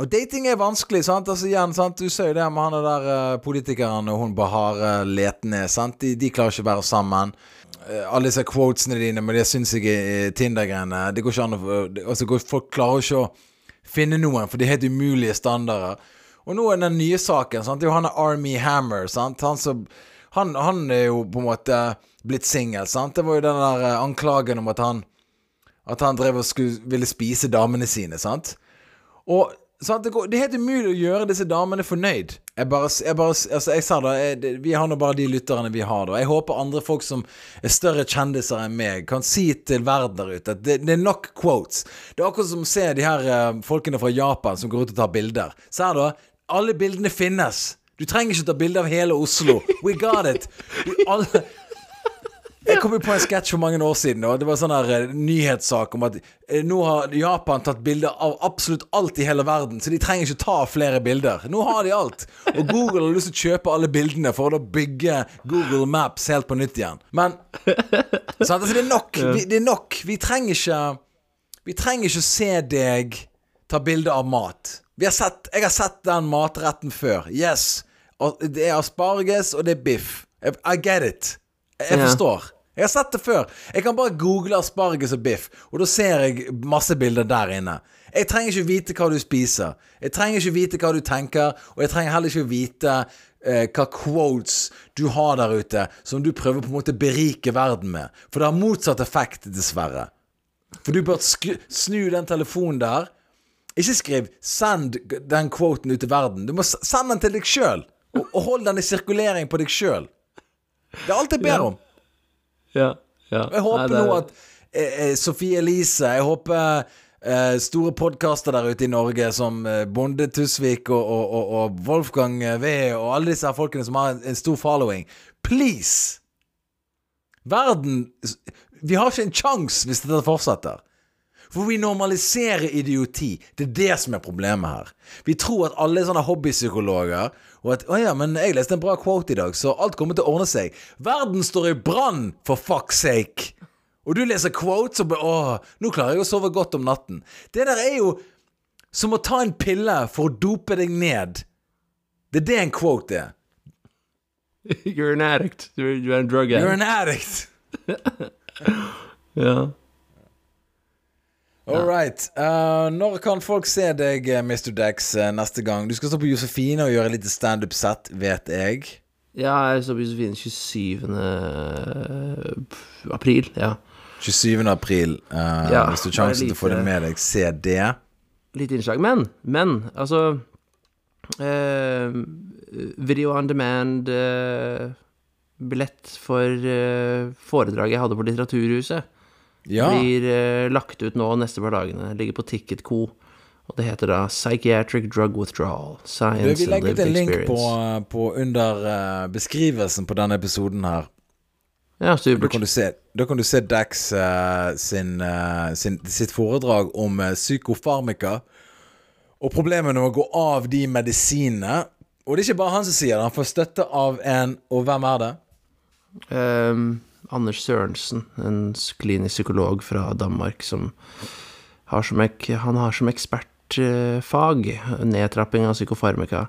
Og dating er vanskelig, sant? Altså igjen, sant? Du ser jo det med han der uh, politikeren og hun Bahare letende, sant? De, de klarer ikke å være sammen. Uh, alle disse quotesene dine men det sinnssyke Tinder-greiene Det går ikke an å altså, Folk klarer ikke å finne noen, for det er helt umulige standarder. Og nå er den nye saken, sant? Det er jo han er Army Hammer, sant? Han, som, han, han er jo på en måte blitt singel, sant? Det var jo den der eh, anklagen om at han At han drev og skulle, ville spise damene sine, sant? Og sant, det, går, det er helt umulig å gjøre disse damene fornøyd. Jeg bare, jeg bare altså jeg sa da, jeg, det, Vi har nå bare de lytterne vi har, da. Jeg håper andre folk som er større kjendiser enn meg, kan si til verden der ute at det, det er nok quotes. Det er akkurat som å se de her uh, folkene fra Japan som går ut og tar bilder. Se her, da. Alle bildene finnes. Du trenger ikke ta bilde av hele Oslo. We got it. Vi alle jeg kom jo på en sketsj for mange år siden, og det var sånn her eh, nyhetssak om at eh, nå har Japan tatt bilder av absolutt alt i hele verden, så de trenger ikke ta flere bilder. Nå har de alt. Og Google har lyst til å kjøpe alle bildene for å bygge Google Maps helt på nytt igjen. Men sant, altså, det er nok. Vi, det er nok. Vi trenger ikke Vi trenger ikke se deg ta bilde av mat. Vi har sett, jeg har sett den matretten før. Yes. Og det er asparges, og det er biff. I get it. Jeg forstår. Jeg har sett det før. Jeg kan bare google asparges og biff, og da ser jeg masse bilder der inne. Jeg trenger ikke vite hva du spiser. Jeg trenger ikke vite hva du tenker, og jeg trenger heller ikke vite eh, hva quotes du har der ute som du prøver på en måte berike verden med. For det har motsatt effekt, dessverre. For du bør snu den telefonen der. Ikke skriv 'send den quoten ut til verden'. Du må sende den til deg sjøl. Og, og hold den i sirkulering på deg sjøl. Det er alt jeg ber Ja. om. Ja. ja. Jeg håper Nei, er- nå at eh, eh, Sofie Elise Jeg håper eh, store podkaster der ute i Norge som eh, Bonde Tusvik og, og, og, og Wolfgang V og alle disse her folkene som har en, en stor following Please! Verden Vi har ikke en sjanse hvis dette fortsetter. For vi normaliserer idioti. Det er det som er problemet her. Vi tror at alle er sånne hobbypsykologer, og at 'Å ja, men jeg leste en bra quote i dag, så alt kommer til å ordne seg'. Verden står i brann, for fuck's sake! Og du leser quotes og bare 'Å, nå klarer jeg å sove godt om natten'. Det der er jo som å ta en pille for å dope deg ned. Det er det en quote er. You're an addict. You're, you're a drug addict. You're an addict. Ja. All right. Uh, når kan folk se deg, eh, Mr. Dex, eh, neste gang? Du skal stå på Josefine og gjøre litt standup-sett, vet jeg. ja, jeg står på Josefine 27. april. Ja. 27. april. Uh, Ja, hvis du har sjansen til å få det med deg, se det. Litt innslag. Men, men, altså uh, Video on demand eh, Billett for foredraget jeg hadde på Litteraturhuset. Ja. Blir eh, lagt ut nå neste par dagene. Ligger på Ticketco. Og det heter da Psychiatric Drug Withdrawal. Du, Science vi legger ut en link på, på under uh, beskrivelsen på denne episoden her. Ja, Da kan du se, kan du se Dax uh, sin, uh, sin, sitt foredrag om psykofarmika. Og problemet med å gå av de medisinene. Og det er ikke bare han som sier det. Han får støtte av en Og hvem er det? Ehm, Anders Sørensen, en klinisk psykolog fra Danmark, som har som, han har som ekspertfag nedtrapping av psykofarmaka.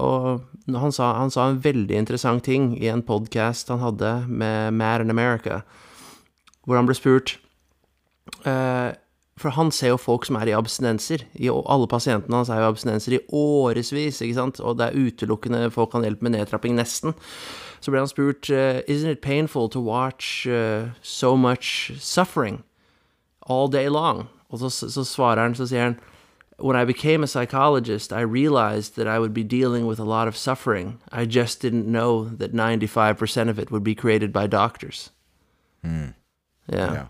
Og han sa, han sa en veldig interessant ting i en podkast han hadde med Mad in America, hvor han ble spurt eh, For han ser jo folk som er i abstinenser. Alle pasientene hans er jo abstinenser i årevis, ikke? Og det er utelukkende folk han hjelper med nedtrapping, nesten. Så ble han spurt eh, Isn't it painful to watch eh, so much suffering all day long? Og så, så svarer han, så sier han When I became a psychologist, I realized that I would be dealing with a lot of suffering. I just didn't know that 95% of it would be created by doctors. Yeah. Ja.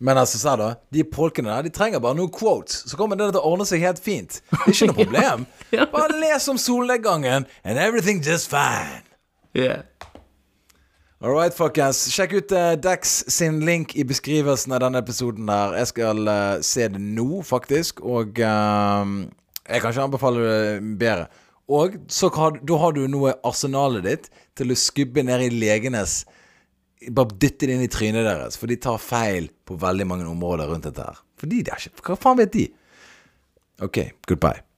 Men altså, sa da, de folkene der, de trenger bare noen quotes, så kommer det til å ordne seg helt fint. Det er ikke noe problem. Bare les om solnedgangen, and everything just fine. Yeah. All right, folkens. Sjekk ut uh, Dex sin link i beskrivelsen av denne episoden der. Jeg skal uh, se det nå, faktisk, og ehm, jeg kan ikke anbefale det bedre. Og så da har du noe arsenalet ditt til å skubbe ned i legenes Bare dytte det inn i trynet deres, for de tar feil på veldig mange områder rundt dette her. Fordi de er ikke Hva faen vet de? OK, goodbye.